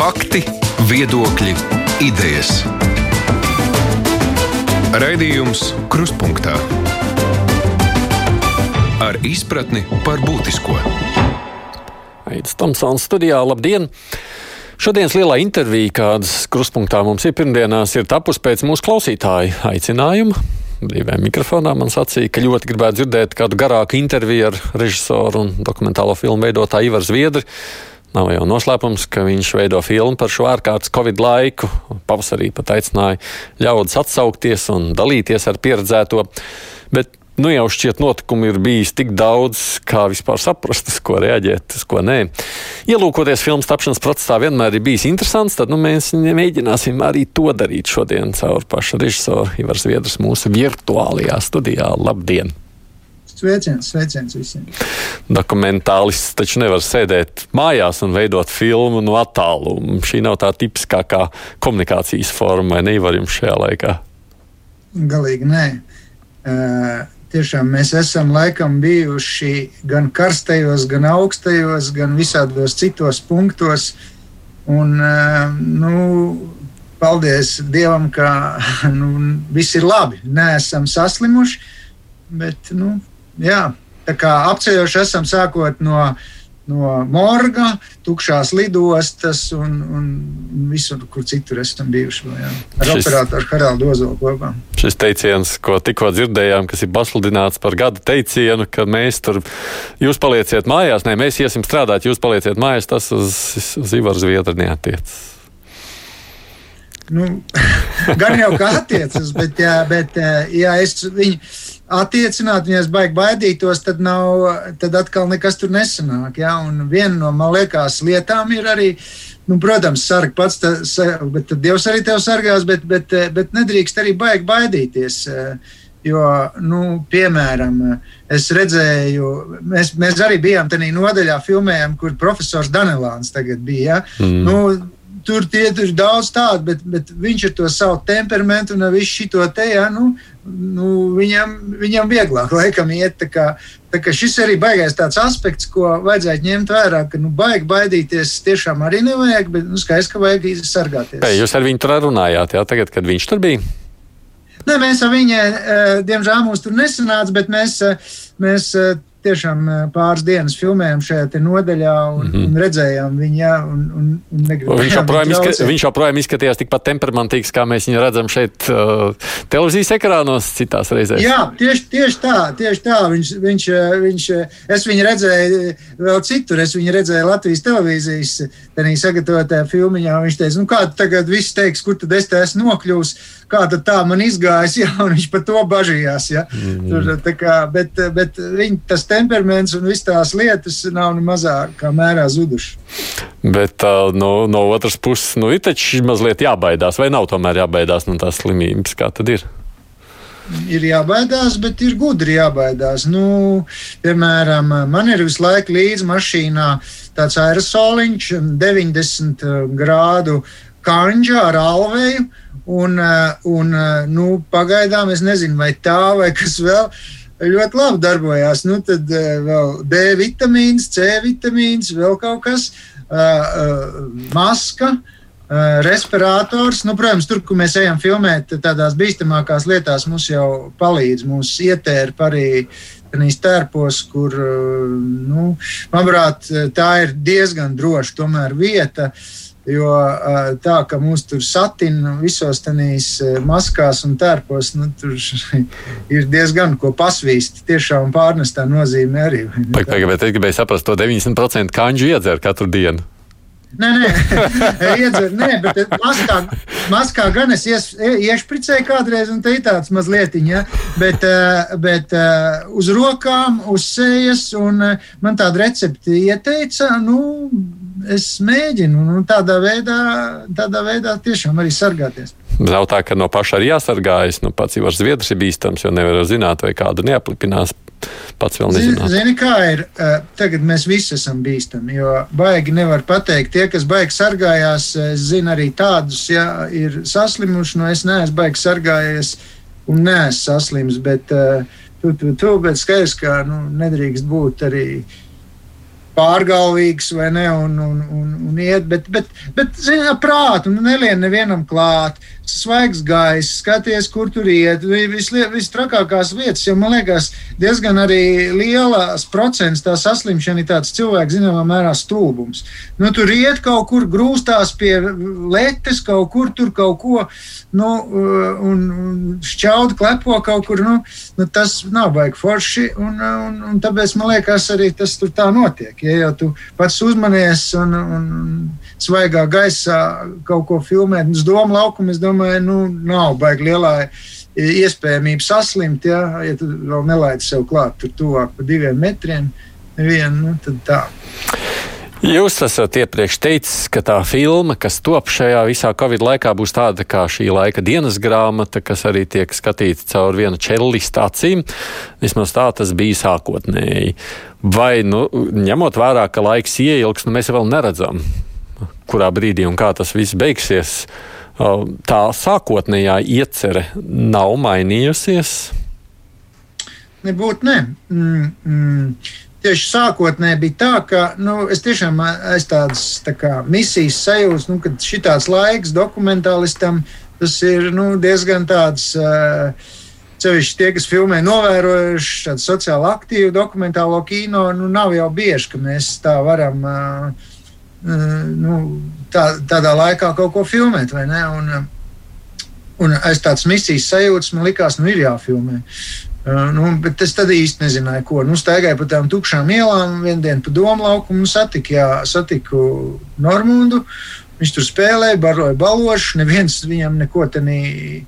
Fakti, viedokļi, idejas. Raidījums Krustpunktā ar izpratni par būtisko. Aizsmeļamies Tomsons studijā. Labdien! Šodienas lielā intervija, kādas krustpunktā mums ir pirmdienās, ir tapusi pēc mūsu klausītāju aicinājuma. Brīvajā mikrofonā man sacīja, ka ļoti gribētu dzirdēt kādu garāku interviju ar režisoru un dokumentālo filmu veidotāju Ivaru Zviedri. Nav jau noslēpums, ka viņš veido filmu par šo ārkārtas Covid laiku. Pavasarī pat aicināja ļaudis atsaukties un dalīties ar pieredzēto. Bet nu jau šķiet, notikumi ir bijis tik daudz, kā vispār saprast, uz ko reaģēt, uz ko nē. Ielūkoties filmas tapšanas procesā vienmēr ir bijis interesants, tad nu, mēs mēģināsim arī to darīt šodien caur pašu režisoru Ivaru Zviedras mūsu virtuālajā studijā. Labdien! Sveiciens, sveiciens visiem. Dokumentālists taču nevar sēdēt mājās un veidot filmu no attāluma. Šī nav tā tipiskākā komunikācijas forma, vai ne? Var jums šajā laikā? Galīgi nē. Uh, tiešām mēs esam laikam bijuši gan karstajos, gan augstajos, gan visādos citos punktos. Un, nu, paldies Dievam, ka nu, viss ir labi. Nē, esam saslimuši, bet nu, jā, tā kā apceļoši esam sākot no no morga, tukšās lidostas un, un visur, kur citur esam bijuši. Jā. Ar šis, operatoru Haraldu Ozolu kopā. Šis teiciens, ko tikko dzirdējām, kas ir pasludināts par gada teicienu, ka mēs tur, jūs palieciet mājās, nē, mēs iesim strādāt, jūs palieciet mājās, tas uz, uz Ivaru Zviedru neatiec. Nu, gan jau kā attiecas, bet, jā, bet jā, es viņu attiecināt, ja es baigi baidītos, tad, nav, tad atkal nekas tur nesanāk. Ja? Un viena no, man liekas, lietām ir arī, nu, protams, sarg pats, tā, bet tad Dievs arī tev sargās, bet, bet, bet nedrīkst arī baigi baidīties. Jo, nu, piemēram, es redzēju, mēs, mēs arī bijām tajā nodaļā, filmējām, kur profesors Danelāns tagad bija. Ja? Mm. Nu, tur tie ir daudz tādu, bet, bet viņš ar to savu temperamentu un visu šo te, ja, nu, nu, viņam, viņam vieglāk laikam iet. Tā kā, tā kā šis arī baigais tāds aspekts, ko vajadzētu ņemt vērā, ka nu, baigi baidīties tiešām arī nevajag, bet nu, skaidrs, ka vajag sargāties. Pēc, jūs ar viņu tur runājāt, jā, tagad, kad viņš tur bija? Nē, mēs ar viņu, eh, diemžēl, mums tur nesanāca, bet mēs, eh, mēs eh, tiešām pāris dienas filmējām šajā nodaļā un, mm -hmm. un redzējām viņu. Un, un, un viņš, joprojām izska, viņš joprojām izskatījās tikpat temperamentīgs, kā mēs viņu redzam šeit uh, televīzijas ekrānos citās reizēs. Jā, tieši, tieši tā. Tieši tā. Viņš, viņš, viņš, es viņu redzēju vēl citur. Es viņu redzēju Latvijas televīzijas sagatavotajā filmiņā. Viņš teica, nu kā tagad viss teiks, kur tad es te esmu nokļuvis kā tā man izgājis, ja, viņš par to bažījās. Ja. Mm. Tur, kā, bet bet viņa tas temperaments un visas tās lietas nav ne mazākā mērā zudušas. Bet no, no otras puses, nu, ir taču mazliet jābaidās, vai nav tomēr jābaidās no tās slimības, kā tad ir? ir jābaidās, bet ir gudri jābaidās. Nu, piemēram, man ir visu laiku līdzi mašīnā tāds aerosoliņš, 90 grādu kanģa ar alveju. Un, eh, un eh, nu, pagaidām es nezinu, vai tā vai kas vēl ļoti labi darbojās. Nu, tad eh, vēl D vitamīns, C vitamīns, vēl kaut kas, maska. Respirators. Nu, protams, tur, kur mēs ejam filmēt, tādās bīstamākās lietās mums jau palīdz. Mums ietērpa arī tādīs tērpos, kur, nu, manuprāt, tā ir diezgan droša tomēr vieta. Uh, Jo tā, ka mūs tur satina visos tajos maskās un tērpos, nu, tur ir diezgan ko pasvīst. Tiešām pārnestā nozīmē arī. Es gribēju saprast, to 90% kanģu iedzer katru dienu. Nē, nē, iedzer, nē bet maskā, maskā gan es ies, iešpricēju kādreiz, un te ir tāds mazliet, ja, bet, bet uz rokām, uz sejas, un man tāda recepte ieteica, nu, es mēģinu nu, tādā, veidā, tādā veidā tiešām arī sargāties. Nav tā, ka no paša arī jāsargājas. Nu, pats jau ar zviedrs ir bīstams, jo nevar zināt, vai kādu neaplipinās. Pats vēl nezinu. Zini, kā ir? Tagad mēs visi esam bīstami, jo baigi nevar pateikt. Tie, kas baigi sargājās, es zinu arī tādus, ja ir saslimuši, no es neesmu baigi sargājies un neesmu saslims, bet tu, tu, tu, bet skaidrs, ka nu, nedrīkst būt arī pārgalvīgs vai ne, un, un, un, un iet, bet, bet, bet zina, prātu nu, nelien nevienam klāt. Svaigs gaiss, skaties, kur tur iet. Visstrakākās vietas, jo man liekas, diezgan arī lielās procents tā saslimšana ir tāds cilvēks, zināmā mērā, stulbums. Nu, tur iet kaut kur grūstās pie letes, kaut kur tur kaut ko, nu, un, un šķaud klepo kaut kur. Nu, nu, tas nav baigi forši, un, un, un tāpēc man liekas, arī tas tur tā notiek. Ja jau tu pats uzmanies un, un svaigā gaisā kaut ko filmēt uz domu laukumu, es domāju, nu, nav baigi lielā iespējamība saslimt, ja, ja tu vēl nelaidi sev klāt tur tuvāk pa diviem metriem. Nevienu, nu, tad tā. Jūs esat iepriekš teicis, ka tā filma, kas top šajā visā Covid laikā, būs tāda kā šī laika dienas grāmata, kas arī tiek skatīta caur viena čellista acīm. Vismaz tā tas bija sākotnēji. Vai, nu, ņemot vērā, ka laiks ieilgs, nu, mēs vēl neredzam, kurā brīdī un kā tas viss beigsies, tā sākotnējā iecerē nav mainījusies? Nebūtu, ne. Mm, mm tieši sākotnēji bija tā, ka nu, es tiešām esmu tāds tā kā, misijas sajūta, nu, ka šitāds laiks dokumentālistam tas ir nu, diezgan tāds. Uh, Ceļš tie, kas filmē, novērojuši tādu sociāli aktīvu dokumentālo kino, nu, nav jau bieži, ka mēs tā varam uh, nu, tā, tādā laikā kaut ko filmēt. Un, un aiz tādas misijas sajūtas man likās, nu, ir jāfilmē. Uh, nu, bet es tad īsti nezināju, ko. Nu, staigāju pa tām tukšām ielām, vienu dienu pa domu laukumu un satiku, jā, satiku Normundu. Viņš tur spēlēja, baroja balošu, neviens viņam neko tādu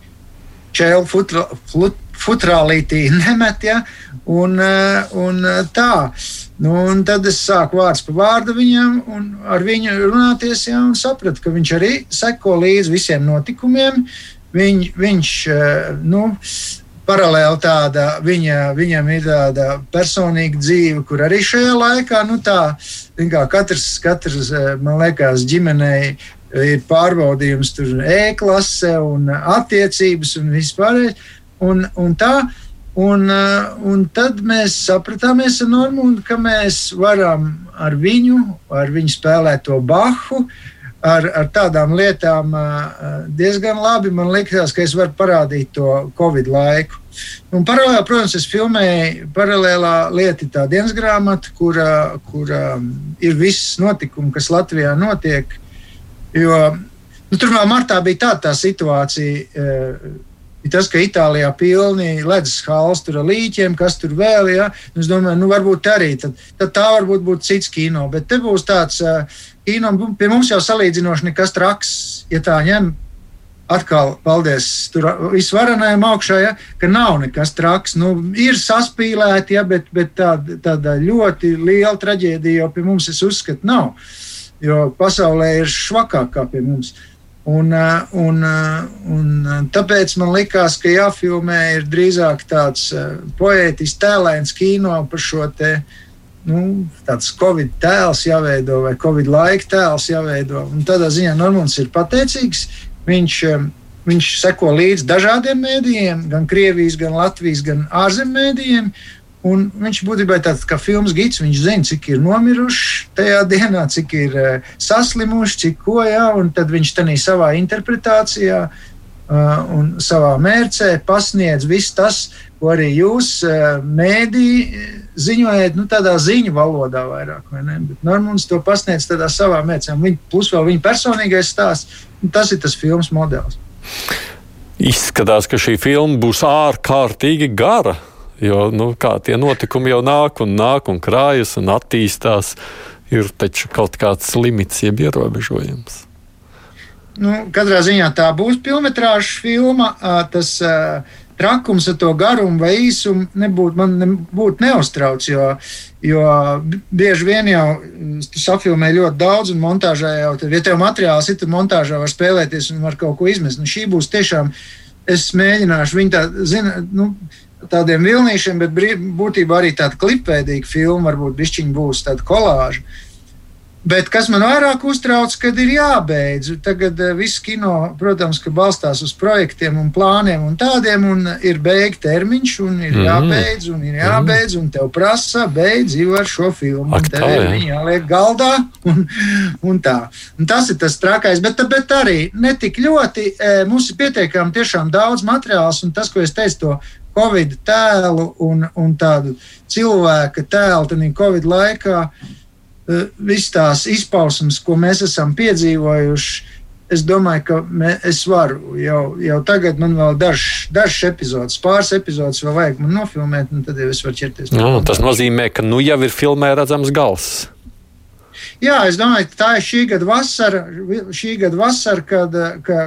čēlu futra, flut, futrālītī nemet. Ja? Un, un tā. Nu, un tad es sāku vārds pa vārdu viņam, un ar viņu runāties, ja, un sapratu, ka viņš arī seko līdzi visiem notikumiem. Viņ, viņš, nu, paralēli tāda, viņa, viņam ir tāda personīga dzīve, kur arī šajā laikā, nu tā, kā katrs, katrs, eh, man liekas, ģimenei ir pārbaudījums tur e-klase un attiecības un vispārējais. Un, un tā, un, eh, un tad mēs sapratāmies ar Normundu, ka mēs varam ar viņu, ar viņu spēlēt to Bahu, uh, ar, ar tādām lietām diezgan labi. Man liekas, ka es varu parādīt to Covid laiku. Un paralēlā, protams, es filmēju paralēlā lieta, tā dienas grāmata, kur, kur ir viss notikumi, kas Latvijā notiek. Jo nu, tur vēl martā bija tāda tā situācija. Ir tas, ka Itālijā pilni ledus halas tur ar līķiem, kas tur vēl ir. Ja? Es domāju, nu, varbūt arī tad, tad tā varbūt būtu cits kino, bet te būs tāds uh, kino, pie mums jau salīdzinoši nekas traks, ja tā ņem. Atkal, paldies, tur viss varenajam augšā, ja, ka nav nekas traks. Nu, ir saspīlēti, ja, bet, bet tāda, tāda ļoti liela traģēdija jau pie mums, es uzskatu, nav. Jo pasaulē ir švakāk kā pie mums. Un, un, un tāpēc man likās, ka jāfilmē ir drīzāk tāds poētisks, tēlēns kino par šo te uh, nu, tāds Covid tēls jāveido vai Covid laika tēls jāveido. Un tādā ziņā Normons ir pateicīgs. Viņš, um, viņš seko līdzi dažādiem mēdījiem, gan Krievijas, gan Latvijas, gan ārzemju mēdījiem. Un viņš būtībā ir tāds kā filmas gids. Viņš zina, cik ir nomiruši tajā dienā, cik ir uh, saslimuši, cik ko jā, un tad viņš tādā savā interpretācijā uh, un savā mērcē pasniedz visu tas, ko arī jūs eh, mēdī ziņojat, nu, tādā ziņu valodā vairāk, vai ne? Bet Normons to pasniedz tādā savā mēcē, un viņa, plus vēl viņa personīgais stāsts, tas ir tas filmas modelis. Izskatās, ka šī filma būs ārkārtīgi gara, jo nu, tie notikumi jau nāk un nāk un krājas un attīstās. Ir taču kaut kāds limits, jeb ierobežojums. Nu, katrā ziņā tā būs filmas filma. Tas, trakums ar to garumu vai īsumu nebūtu, man nebūtu neuztrauc, jo, jo bieži vien jau tu safilmē ļoti daudz, un montāžā jau, tad, ja tev materiāls ir, tad montāžā var spēlēties un var kaut ko izmest. Nu, šī būs tiešām, es mēģināšu viņu tā, zina, nu, tādiem vilnīšiem, bet būtībā arī tāda klipveidīga filma, varbūt bišķiņa būs tāda kolāža. Bet kas man vairāk uztrauc, kad ir jābeidz. Tagad uh, viss kino, protams, balstās uz projektiem un plāniem un tādiem, un ir beigta termiņš, un ir mm. jābeidz, un ir jābeidz, un tev prasa, beidz jau ar šo filmu. Ak, tā, jā. Viņa jāliek galdā, un, un tā. Un tas ir tas trakais, bet, bet arī netik ļoti. Mums ir pietiekami tiešām daudz materiāls, un tas, ko es teicu, to Covid tēlu un, un tādu cilvēka tēlu, tad Covid laikā. Eh, visas tās izpausmes, ko mēs esam piedzīvojuši, es domāju, ka mē, es varu jau, jau tagad, man vēl dažs, dažs epizodes, pāris epizodes vēl vajag man nofilmēt, un tad jau es varu ķerties. Jā, tas nozīmē, ka nu jau ir filmē redzams gals. Jā, es domāju, ka tā ir šī gada vasara, šī gada vasara kad, ka,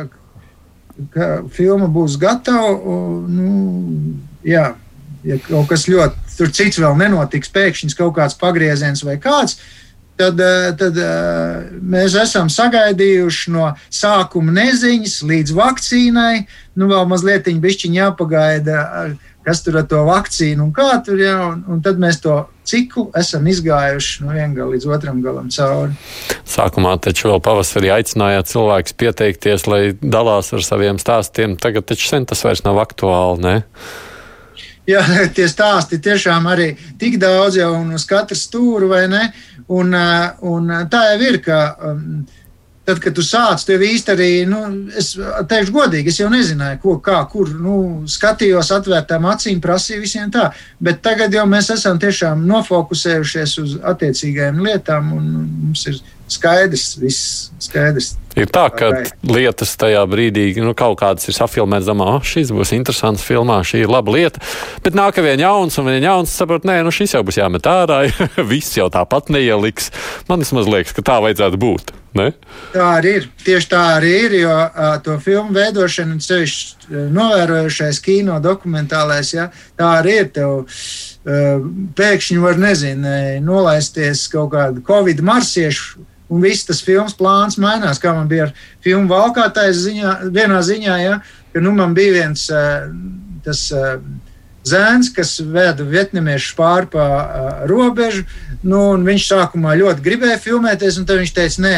ka filma būs gatava. Nu, jā, ja kaut kas ļoti, tur cits vēl nenotiks, pēkšņs kaut kāds pagrieziens vai kāds, tad, eh, tad eh, mēs esam sagaidījuši no sākuma neziņas līdz vakcīnai. Nu, vēl mazliet jāpagaida, kas tur ar to vakcīnu un kā tur ir. Un, un tad mēs to ciklu esam izgājuši no viena gala līdz otram galam cauri. Sākumā taču vēl pavasarī aicinājāt cilvēkus pieteikties, lai dalās ar saviem stāstiem. Tagad taču sen tas vairs nav aktuāli. Ne? Jā, tie stāsti tiešām arī tik daudz jau un uz katru stūri, vai ne? Un, un tā jau ir, ka um, tad, kad tu sāc, tev īsti arī, nu, es teikšu godīgi, es jau nezināju, ko, kā, kur, nu, skatījos atvērtām acīm, prasīju visiem tā, bet tagad jau mēs esam tiešām nofokusējušies uz attiecīgajām lietām un mums ir skaidrs, viss skaidrs. Ir tā, ka lietas tajā brīdī nu, kaut kādas ir safilmētas, domā, oh, šis būs interesants filmā, šī ir laba lieta. Bet nāk viens jauns, un viens jauns saprot, nē, nu šis jau būs jāmet ārā, viss jau tāpat neieliks. Man vismaz liekas, ka tā vajadzētu būt. Ne? Tā arī ir. Tieši tā arī ir, jo uh, to filmu veidošana, un sevišķi novērojušais kino dokumentālais, ja, tā arī ir. Tev, uh, pēkšņi var, nezinu, nolaisties kaut kādu covid marsiešu un viss tas filmas plāns mainās. Kā man bija ar filmu valkātais ziņā, vienā ziņā, ja, ka nu, man bija viens uh, tas. Uh, Zēns, kas veda vietnamiešu pāri pa uh, robežu, nu, viņš sākumā ļoti gribēja filmēties, un tad viņš teica, nē,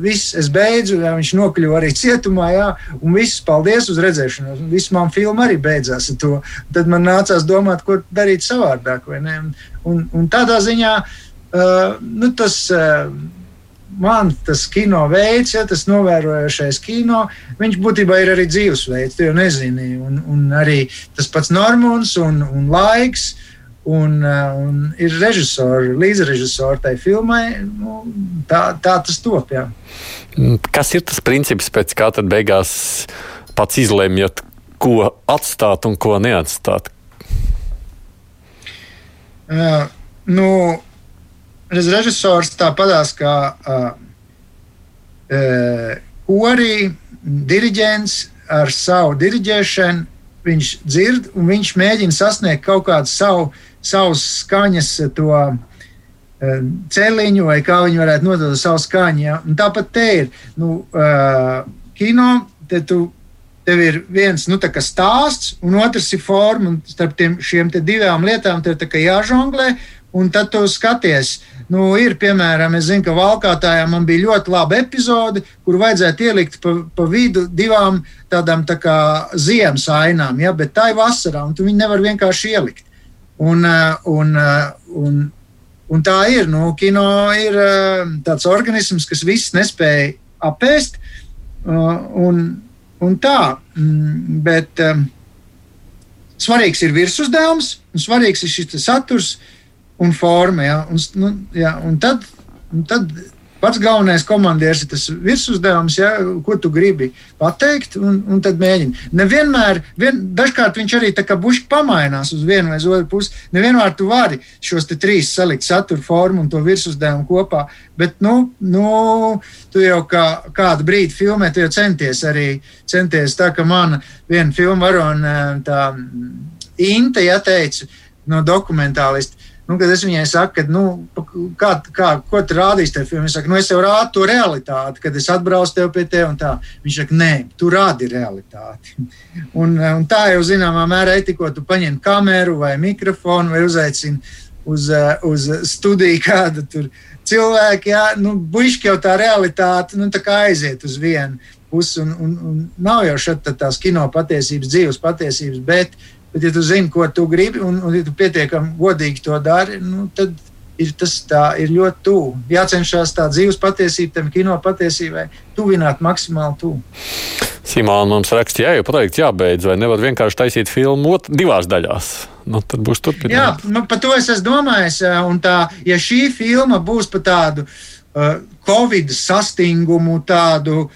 viss, es beidzu, jā, viņš nokļuva arī cietumā, jā, un viss, paldies uz redzēšanos. Viss man filma arī beidzās ar to. Tad man nācās domāt, ko darīt savādāk, vai ne? Un, un, un tādā ziņā uh, Uh, nu, tas uh, man tas kino veids, ja tas novērojošais kino, viņš būtībā ir arī dzīvesveids. Tu jau nezini, un, un arī tas pats Normons un, un laiks. Un, uh, un ir režisori, līdzrežisori tai filmai. Nu, tā, tā tas top. Jā. Kas ir tas princips, pēc kā tad beigās pats izlemjat, ko atstāt un ko neatstāt? Uh, nu, režisors tāpatās kā uh, uh, korī, diriģents ar savu diriģēšanu. Viņš dzird un viņš mēģina sasniegt kaut kādu savu, savus skaņas to uh, celiņu, vai kā viņi varētu nodot savu skaņu. Ja? Un tāpat te ir nu, uh, kino. Te tu, tev ir viens nu, stāsts, un otrs ir forma. Starp tiem, šiem divām lietām tev ir jāžonglē, un tad tu skaties. Uh, Nu, ir, piemēram, es zinu, ka valkātājā man bija ļoti laba epizode, kur vajadzētu ielikt pa, pa vidu divām tādām tā kā ziemas ainām, ja, bet tā ir vasarā, un tu viņu nevar vienkārši ielikt. Un, eh, un, eh, un, un tā ir, nu, kino ir eh, tāds organisms, kas viss nespēja apēst, un, un tā, mm, bet svarīgs ir virsuzdevums, un svarīgs ir šis saturs, un forma. Ja? Un, nu, ja? un tad, un tad pats galvenais komandieris ir tas virsuzdevums, ja? ko tu gribi pateikt, un, un tad mēģini. Nevienmēr, vien, dažkārt viņš arī tā kā bušķi pamainās uz vienu vai otru pusi. Nevienmēr tu vari šos trīs salikt, satura formu un to virsuzdevumu kopā. Bet, nu, nu tu jau kā, kādu brīdi filmē, tu jau centies arī centies tā, ka mana viena filma varona Inte, ja teicu, no dokumentālista Nu, kad es viņai saku, ka, nu, kā, kā, ko tu rādīsi tajā filmā, viņš saka, nu, es jau rādu to realitāti, kad es atbraucu tev pie tevis un tā. Viņš saka, nē, tu rādi realitāti. Un, un tā jau zināmā mērā ir tikko tu paņem kameru vai mikrofonu vai uzaicini uz, uz studiju kādu tur cilvēku, jā, nu, buļšķi jau tā realitāte, nu, tā aiziet uz vienu pusi, un, un, un nav jau šeit tās kino patiesības, dzīves patiesības, bet, bet ja tu zini, ko tu gribi, un, un ja tu pietiekami godīgi to dari, nu, tad ir tas tā, ir ļoti tuvu. Jācenšas tā dzīves patiesība, tam kino patiesībai, tuvināt maksimāli tuvu. Simona mums raksta, jā, jau projekts jābeidz, vai nevar vienkārši taisīt filmu ot, divās daļās. Nu, tad būs turpinājums. Jā, man par to es esmu domājis. Un tā, ja šī filma būs par tādu uh, Covid sastingumu, tādu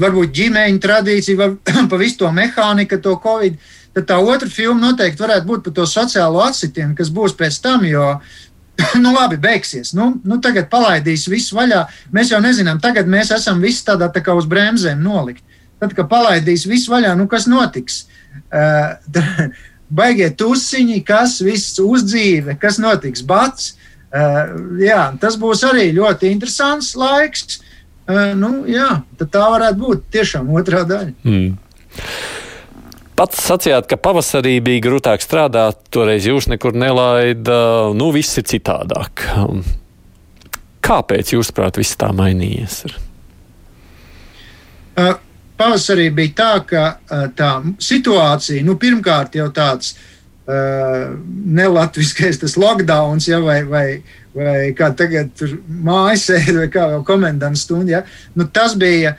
varbūt ģimeņu tradīciju, vai pa visu to mehāniku, to Covid, tad tā otra filma noteikti varētu būt par to sociālo atsitienu, kas būs pēc tam, jo nu, labi, beigsies. Nu, nu, tagad palaidīs visu vaļā. Mēs jau nezinām, tagad mēs esam visi tādā tā kā uz bremzēm nolikt. Tad, kad palaidīs visu vaļā, nu, kas notiks? Uh, baigie tusiņi, kas viss uzdzīve, kas notiks bats. Uh, jā, tas būs arī ļoti interesants laiks. Uh, nu, jā, tā varētu būt tiešām otrā daļa. Mm. Pats sacījāt, ka pavasarī bija grūtāk strādāt, toreiz jūs nekur nelaida, nu viss ir citādāk. Kāpēc, jūsuprāt, viss tā mainījies? Uh, pavasarī bija tā, ka uh, tā situācija, nu, pirmkārt jau tāds uh, nelatviskais tas lockdowns, ja, vai, vai, vai kā tagad tur mājas sēde vai kā vēl komendants stunda, ja, nu, tas bija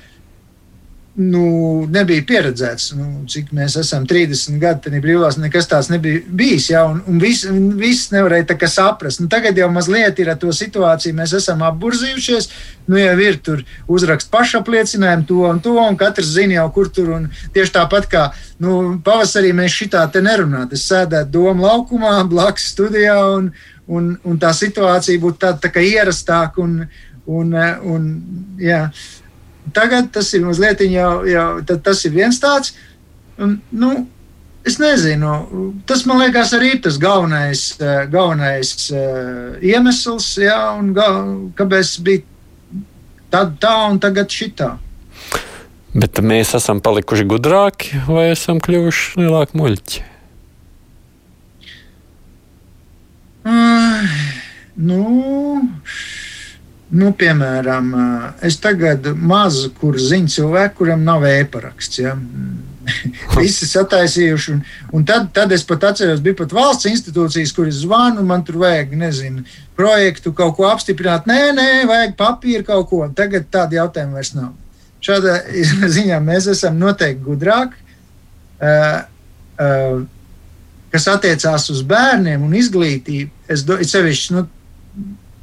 nu, nebija pieredzēts. Nu, cik mēs esam 30 gadi, tad brīvās nekas tāds nebija bijis. Ja, un un viss vis nevarēja saprast. Nu, tagad jau mazliet ir ar to situāciju, mēs esam apburzījušies. Nu, jau ir tur uzrakst pašapliecinājumu, to un to, un katrs zina jau, kur tur. Tieši tāpat kā nu, pavasarī mēs šitā te nerunājam. Es sēdētu domu laukumā, blakus studijā, un, un, un tā situācija būtu tāda tā kā ierastāka. Un, un, un, jā. Tagad tas ir mazliet jau, jau tas ir viens tāds. Un, nu, Es nezinu, tas man liekas arī tas galvenais, eh, galvenais uh, iemesls, jā, un gal, kāpēc bija tad tā un tagad šitā. Bet mēs esam palikuši gudrāki vai esam kļuvuši lielāki muļķi? Uh, nu, Nu, piemēram, es tagad mazu kur zinu cilvēku, kuram nav e-paraksts. Ja? Visi sataisījuši. Un, un tad, tad es pat atceros, bija pat valsts institūcijas, kur es zvanu, man tur vajag, nezinu, projektu kaut ko apstiprināt. Nē, nē, vajag papīru kaut ko. Tagad tādu jautājumu vairs nav. Šādā ziņā mēs esam noteikti gudrāki. Uh, uh, kas attiecās uz bērniem un izglītību, es domāju, sevišķi nu,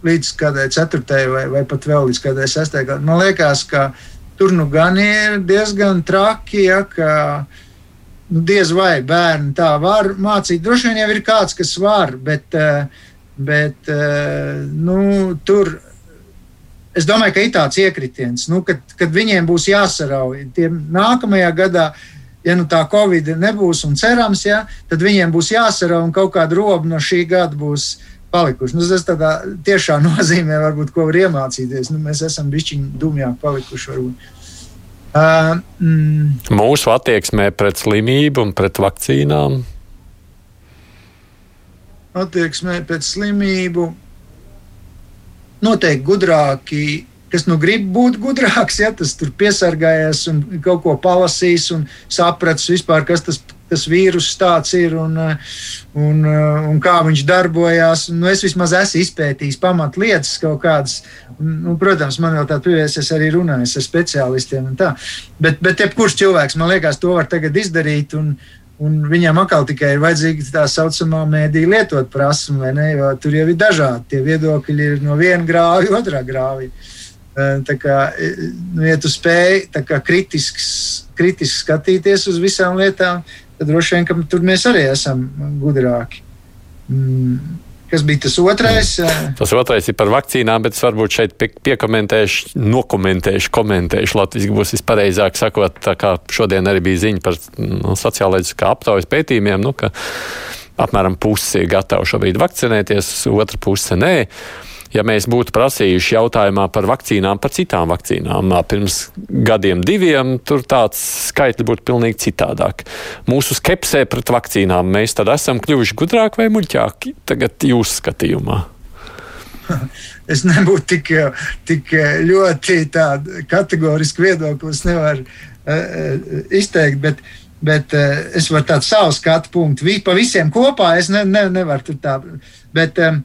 līdz kādai ceturtajai vai, vai pat vēl līdz kādai sestajai gadai. Man liekas, ka tur nu gan ir diezgan traki, ja, ka nu, diez vai bērni tā var mācīt. Droši vien jau ir kāds, kas var, bet, eh, bet eh, nu, tur. Es domāju, ka ir tāds iekritiens, nu, kad, kad viņiem būs jāsarauj. Tiem nākamajā gadā, ja nu tā covid nebūs un cerams, ja, tad viņiem būs jāsarauj un kaut kāda roba no šī gada būs palikuši. Nu, tas tādā tiešā nozīmē, varbūt, ko var iemācīties. Nu, mēs esam bišķiņi dumjāk palikuši. Varbūt. Uh, mm. Mūsu attieksmē pret slimību un pret vakcīnām. Attieksmē pret slimību noteikti gudrāki kas nu grib būt gudrāks, ja tas tur piesargājies un kaut ko palasīs un sapratis vispār, kas tas, tas vīrus tāds ir un, un, un kā viņš darbojās. Nu, es vismaz esmu izpētījis pamatlietas kaut kādas. Nu, protams, man vēl tāda pievērs, es arī runāju ar speciālistiem. Bet, bet jebkurš cilvēks, man liekas, to var tagad izdarīt. Un, Un viņam atkal tikai ir vajadzīga tā saucamā mēdīņa lietot prasme, vai ne? Jo tur jau ir dažādi tie viedokļi, ir no viena grāva, otrā grāva. Tā kā, nu, ja tu spēj kritiski, kritiski skatīties uz visām lietām, tad droši vien, ka tur mēs arī esam gudrāki. Mm. Kas bija tas otrais? Tas otrais ir par vakcīnām, bet es varbūt šeit pie, piekomentēšu, nokomentēšu, komentēšu. Latvijas būs vispareizāk sakot, tā kā šodien arī bija ziņa par nu, sociālais aptaujas pētījumiem, nu, ka apmēram pusi ir gatavi šobrīd vakcinēties, otra puse nē. Ja mēs būtu prasījuši jautājumā par vakcīnām, par citām vakcīnām pirms gadiem, diviem, tur tāds skaitļi būtu pilnīgi citādāk. Mūsu skepsē pret vakcīnām mēs tad esam kļuvuši gudrāki vai muļķāki tagad jūsu skatījumā? Es nebūtu tik, tik ļoti kategoriski viedoklis, nevaru uh, izteikt, bet, bet uh, es varu tādu savu skatu punktu. Vi, pa visiem kopā es ne, ne, nevaru tur tā. Bet, um,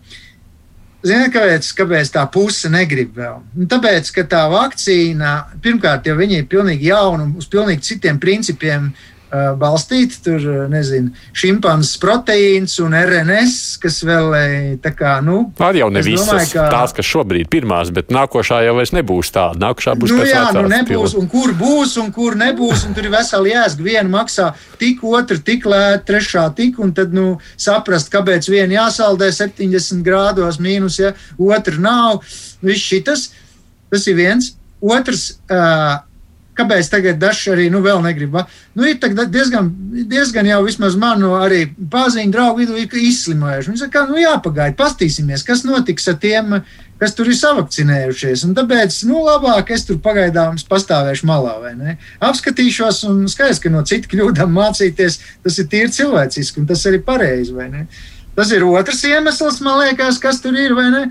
Ziniet, kāpēc, kāpēc tā puse negrib vēl? Nu, tāpēc, ka tā vakcīna, pirmkārt, jau viņi ir pilnīgi jauna un uz pilnīgi citiem principiem balstīti. Tur, nezinu, šimpanzes proteīns un RNS, kas vēl tā kā, nu. Arī jau ne visas domāju, ka... tās, kas šobrīd pirmās, bet nākošā jau vairs nebūs tāda. Nākošā būs nu, jā, nu nebūs, pila. un kur būs, un kur nebūs, un tur ir veseli jēzga. Viena maksā tik, otra tik lēta, trešā tik, un tad, nu, saprast, kāpēc viena jāsaldē 70 grādos mīnus, ja otra nav. Viss šitas, tas ir viens. Otrs, uh, Kāpēc tagad dažs arī nu, vēl negrib? Nu, ir diezgan, diezgan jau vismaz manu arī paziņu draugu vidū izslimojuši. Viņi saka, nu jāpagaida, pastīsimies, kas notiks ar tiem, kas tur ir savakcinējušies. Un tāpēc, nu, labāk es tur pagaidām pastāvēšu malā, vai ne? Apskatīšos un skaidrs, ka no citu kļūdām mācīties, tas ir tīri cilvēciski un tas arī pareizi, vai ne? Tas ir otrs iemesls, man liekas, kas tur ir, vai ne?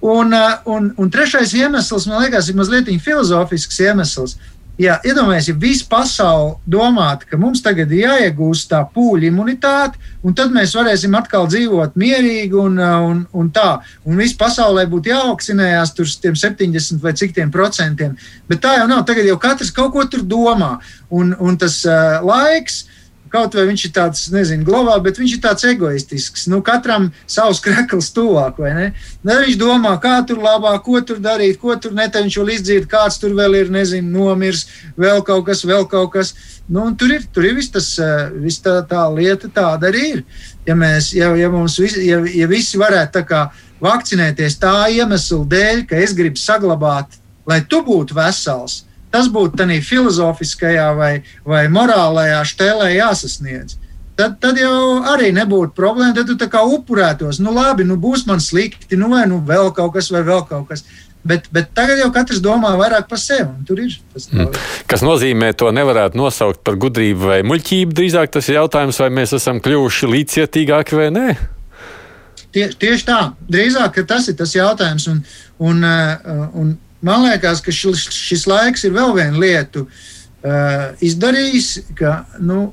Un, un, un trešais iemesls, man liekas, ir mazliet filozofisks iemesls. Ja iedomājieties, ja visa pasaule domātu, ka mums tagad ir jāiegūst tā pūļa imunitāte, un tad mēs varēsim atkal dzīvot mierīgi un, un, un tā, un viss pasaulē būtu jāvakcinējās tur tiem 70 vai cik tiem procentiem. Bet tā jau nav. Tagad jau katrs kaut ko tur domā, un, un tas uh, laiks Kaut vai viņš ir tāds, nezinu, globāli, bet viņš ir tāds egoistisks. Nu, katram savs krekls tuvāk, vai ne? Ne viņš domā, kā tur labāk, ko tur darīt, ko tur netā viņš vēl izdzīt, kāds tur vēl ir, nezinu, nomirs, vēl kaut kas, vēl kaut kas. Nu, tur ir, tur ir viss tas, eh, vis tā, tā lieta tāda arī ir. Ja mēs, ja, ja mums, visi, ja, ja visi varētu tā kā vakcinēties tā iemesla dēļ, ka es gribu saglabāt, lai tu būtu vesels, Tas būtu tādā filozofiskajā vai, vai morālajā stēlē jāsasniedz. Tad, tad jau arī nebūtu problēma. Tad tu tā kā upurētos. Nu, labi, nu būs man slikti, nu vai nu vēl kaut kas, vai vēl kaut kas. Bet, bet tagad jau katrs domā vairāk par sevi. Tur ir tas mm. Kas nozīmē, to nevarētu nosaukt par gudrību vai muļķību. Drīzāk tas ir jautājums, vai mēs esam kļuvuši līdzcietīgāki vai nē. Tie, tieši tā, drīzāk tas ir tas jautājums. Un, un, uh, un, man liekas, ka šis, šis laiks ir vēl viena lieta uh, izdarījis, ka nu,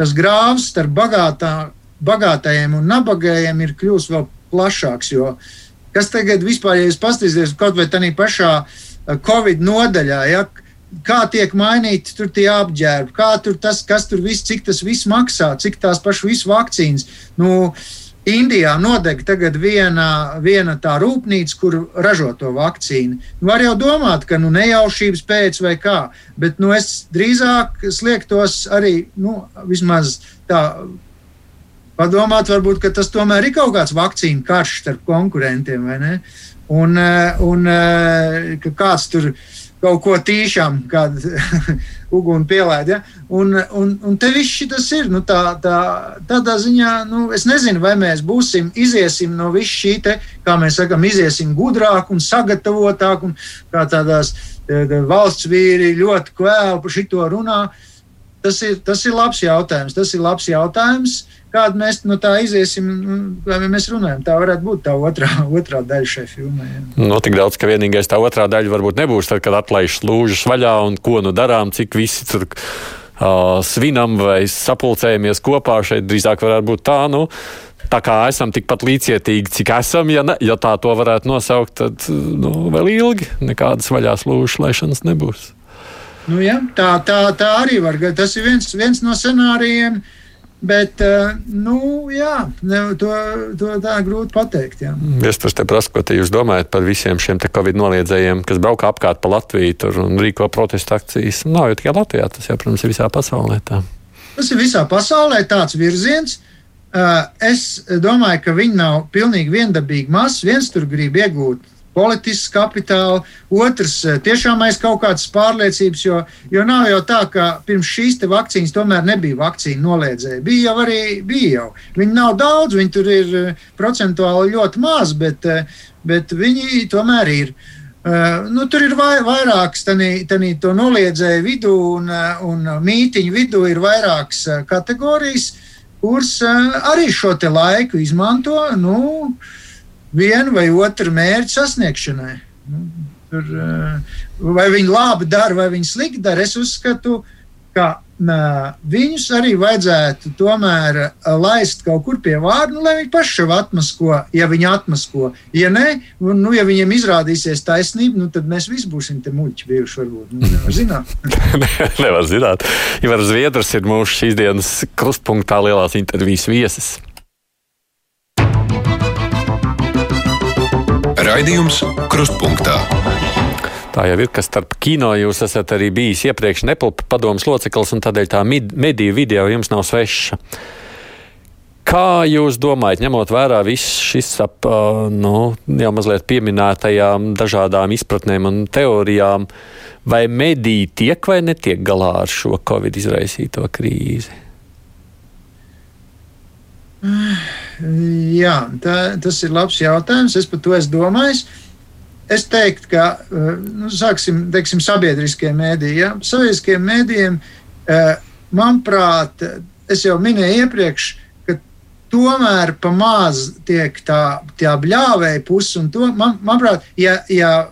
tas grāvs starp bagātā, bagātajiem un nabagajiem ir kļuvis vēl plašāks. Kas tagad vispār, ja jūs paskatīsieties kaut vai tādā pašā Covid nodaļā, ja, kā tiek mainīti tur tie apģērbi, kā tur tas, kas tur viss, cik tas viss maksā, cik tās pašas visas vakcīnas. Nu, uh, Indijā nodeg tagad viena, viena tā rūpnīca, kur ražo to vakcīnu. Nu, var jau domāt, ka nu, nejaušības pēc vai kā, bet nu, es drīzāk sliektos arī nu, vismaz tā. Padomāt, varbūt tas tomēr ir kaut kāds vakcīnu karš starp konkurentiem, vai ne? Un, eh, un eh, ka kāds tur ir kaut ko tīšām, kādu uguni pielaid. Ja? Un, un, un te viss šis ir. Nu, tā, tā, tādā ziņā, nu, es nezinu, vai mēs būsim, iziesim no viss šī, te, kā mēs sakām, iziesim gudrāk un sagatavotāk, un kā tādās valsts vīri ļoti kvēli par šito runā. Tas ir, tas ir labs jautājums. Tas ir labs jautājums. Kādu mēs no tā iziesim, vai mēs runājam. Tā varētu būt tā otrā, otrā daļa šai filmai. No nu, tik daudz, ka vienīgais tā otrā daļa varbūt nebūs tad, kad atlaiž slūžas vaļā un ko nu darām, cik visi tur. Uh, svinam vai sapulcējamies kopā. Šeit drīzāk varētu būt tā, nu, tā kā esam tikpat līdzcietīgi, cik esam. Ja, ne, ja tā to varētu nosaukt, tad nu, vēl ilgi nekādas vaļās lūšas laišanas nebūs. Nu, ja, tā, tā, tā arī var būt. Tas ir viens, viens no scenārijiem. Bet, eh, nu, jā, ne, to, to tā grūti pateikt. Jā. Es tas te prasu, ko te jūs domājat par visiem šiem Covid noliedzējiem, kas brauc apkārt pa Latviju un rīko protestu akcijas. Nav jau tikai Latvijā, tas jau, protams, ir visā pasaulē. Tā. Tas ir visā pasaulē tāds virziens. Eh, es domāju, ka viņi nav pilnīgi viendabīgi maz. Viens tur grib iegūt politisks kapitāls, otrs tiešām aiz kaut kādas pārliecības, jo, jo nav jau tā, ka pirms šīs vakcīnas tomēr nebija vakcīna noliedzēja. Bija jau arī, bija jau. Viņi nav daudz, viņi tur ir procentuāli ļoti maz, bet, bet viņi tomēr ir. Uh, nu, tur ir vai, vairākas to noliedzēju vidū un, un mītiņu vidū ir vairākas kategorijas, kuras uh, arī šo laiku izmanto. Nu, vienu vai otru mērķu sasniegšanai. Nu, tur, eh, vai viņi labi dara, vai viņi slikti dara, es uzskatu, ka viņus arī vajadzētu tomēr eh, laist kaut kur pie vārda, nu, lai viņi paši sev atmasko, ja viņi atmasko. Ja nē, nu, ja viņiem izrādīsies taisnība, nu, tad mēs visi būsim te muļķi bijuši. Varbūt. Nu, nevar zināt. nevar zināt. Ivar Zviedrs ir mūsu šīs dienas krustpunktā lielās intervijas viesis. Raidījums Krustpunktā. Tā jau ir, ka starp kino jūs esat arī bijis iepriekš nepilpa padomus loceklis, un tādēļ tā mediju video jums nav sveša. Kā jūs domājat, ņemot vērā viss šis ap, nu, jau mazliet pieminētajām dažādām izpratnēm un teorijām, vai mediji tiek vai netiek galā ar šo Covid izraisīto krīzi? Jā, tā, tas ir labs jautājums. Es par to esmu domājis. Es teiktu, ka eh, nu, sāksim, teiksim, sabiedriskie mēdīji. Ja? Sabiedriskiem mēdījiem, eh, manuprāt, es jau minēju iepriekš, ka tomēr pa maz tiek tā, tā bļāvēja puse. Man, manuprāt, ja, ja,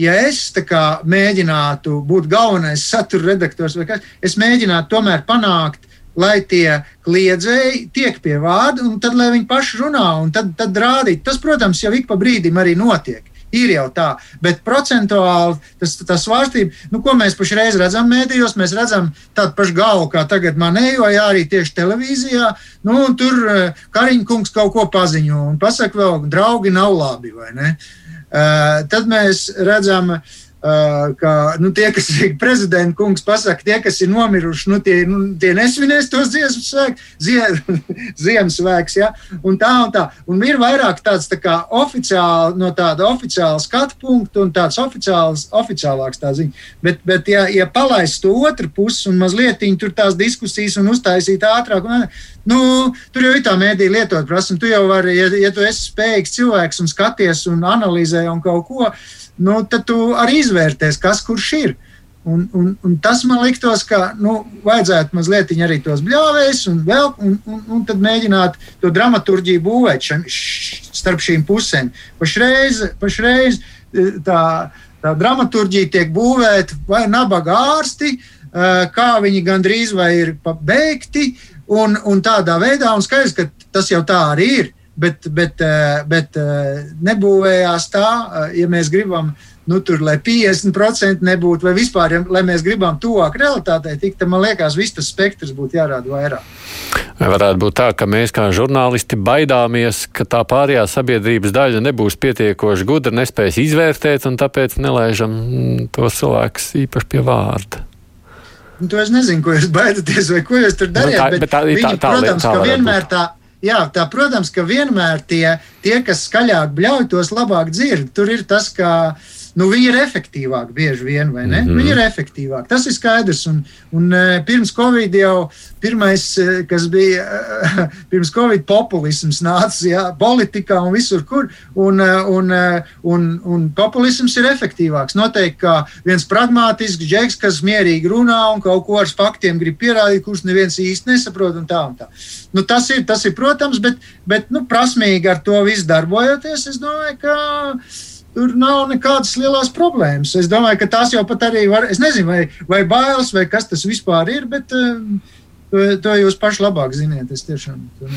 ja es mēģinātu būt galvenais satura redaktors, kas, es mēģinātu tomēr panākt lai tie kliedzēji tiek pie vārda, un tad lai viņi paši runā, un tad, tad rādīt. Tas, protams, jau ik pa brīdim arī notiek. Ir jau tā, bet procentuāli tas, tas svārstība, nu, ko mēs pašreiz redzam mēdījos, mēs redzam tādu pašu galvu, kā tagad manējo, ja arī tieši televīzijā. Nu, tur eh, Kariņkungs kaut ko paziņo un pasaka vēl, draugi nav labi, vai ne? Uh, tad mēs redzam Uh, ka nu, tie, kas ir prezidenta kungs, pasaka, tie, kas ir nomiruši, nu, tie, nu, tie nesvinēs tos dziesmu svētkus, zie, Ziemassvētkus. Ja? Un tā un tā. Un ir vairāk tāds tā kā oficiāli, no tāda oficiāla skatu punkta un tāds oficiāls, oficiālāks tā ziņa. Bet, bet ja, ja palaist to otru pusi un mazliet tur tās diskusijas un uztaisīt ātrāk, un, nu, tur jau ir tā mēdī lietot prasme. Tu jau vari, ja, ja tu esi spējīgs cilvēks un skaties un analizē un kaut ko nu, tad tu arī izvērtēsi, kas kurš ir. Un, un, un tas man liktos, ka nu, vajadzētu mazliet arī tos bļāvējus, un, vēl, un, un, un tad mēģināt to dramaturgiju būvēt šam, š, starp šīm pusēm. Pašreiz, pašreiz e, tā, tā dramaturgija tiek būvēta vai nabaga ārsti, e, kā viņi gandrīz vai ir pabeigti, un, un tādā veidā, un skaidrs, ka tas jau tā arī ir bet, bet, eh, bet eh, nebūvējās tā, eh, ja mēs gribam, nu, tur, lai 50% nebūtu, vai vispār, ja, lai mēs gribam tuvāk realitātei, tik tam, man liekas, viss tas spektrs būtu jārāda vairāk. Vai varētu būt tā, ka mēs kā žurnālisti baidāmies, ka tā pārējā sabiedrības daļa nebūs pietiekoši gudra, nespēs izvērtēt, un tāpēc nelaižam mm, tos cilvēkus īpaši pie vārda? Nu, to es nezinu, ko jūs baidaties vai ko jūs tur darījat. Nu, tā, bet, bet tā, viņi, tā, tā, protams, tā ka vienmēr būt. tā Jā, tā, protams, ka vienmēr tie, tie kas skaļāk bļauj, tos labāk dzird. Tur ir tas, ka nu, viņi ir efektīvāki bieži vien, vai ne? Mm -hmm. Viņi ir efektīvāki. Tas ir skaidrs. Un, un e, pirms Covid jau pirmais, e, kas bija e, pirms Covid populisms nāca jā, politikā un visur, kur. Un, un, un, un populisms ir efektīvāks. Noteikti kā viens pragmātisks džeks, kas mierīgi runā un kaut ko ar faktiem grib pierādīt, kurus neviens īsti nesaprot un tā un tā. Nu, tas, ir, tas ir, protams, bet, bet nu, prasmīgi ar to visu darbojoties, es domāju, ka tur nav nekādas lielas problēmas. Es domāju, ka tās jau pat arī var, es nezinu, vai, vai bailes, vai kas tas vispār ir, bet To, to jūs paši labāk ziniet. Tiešām, to...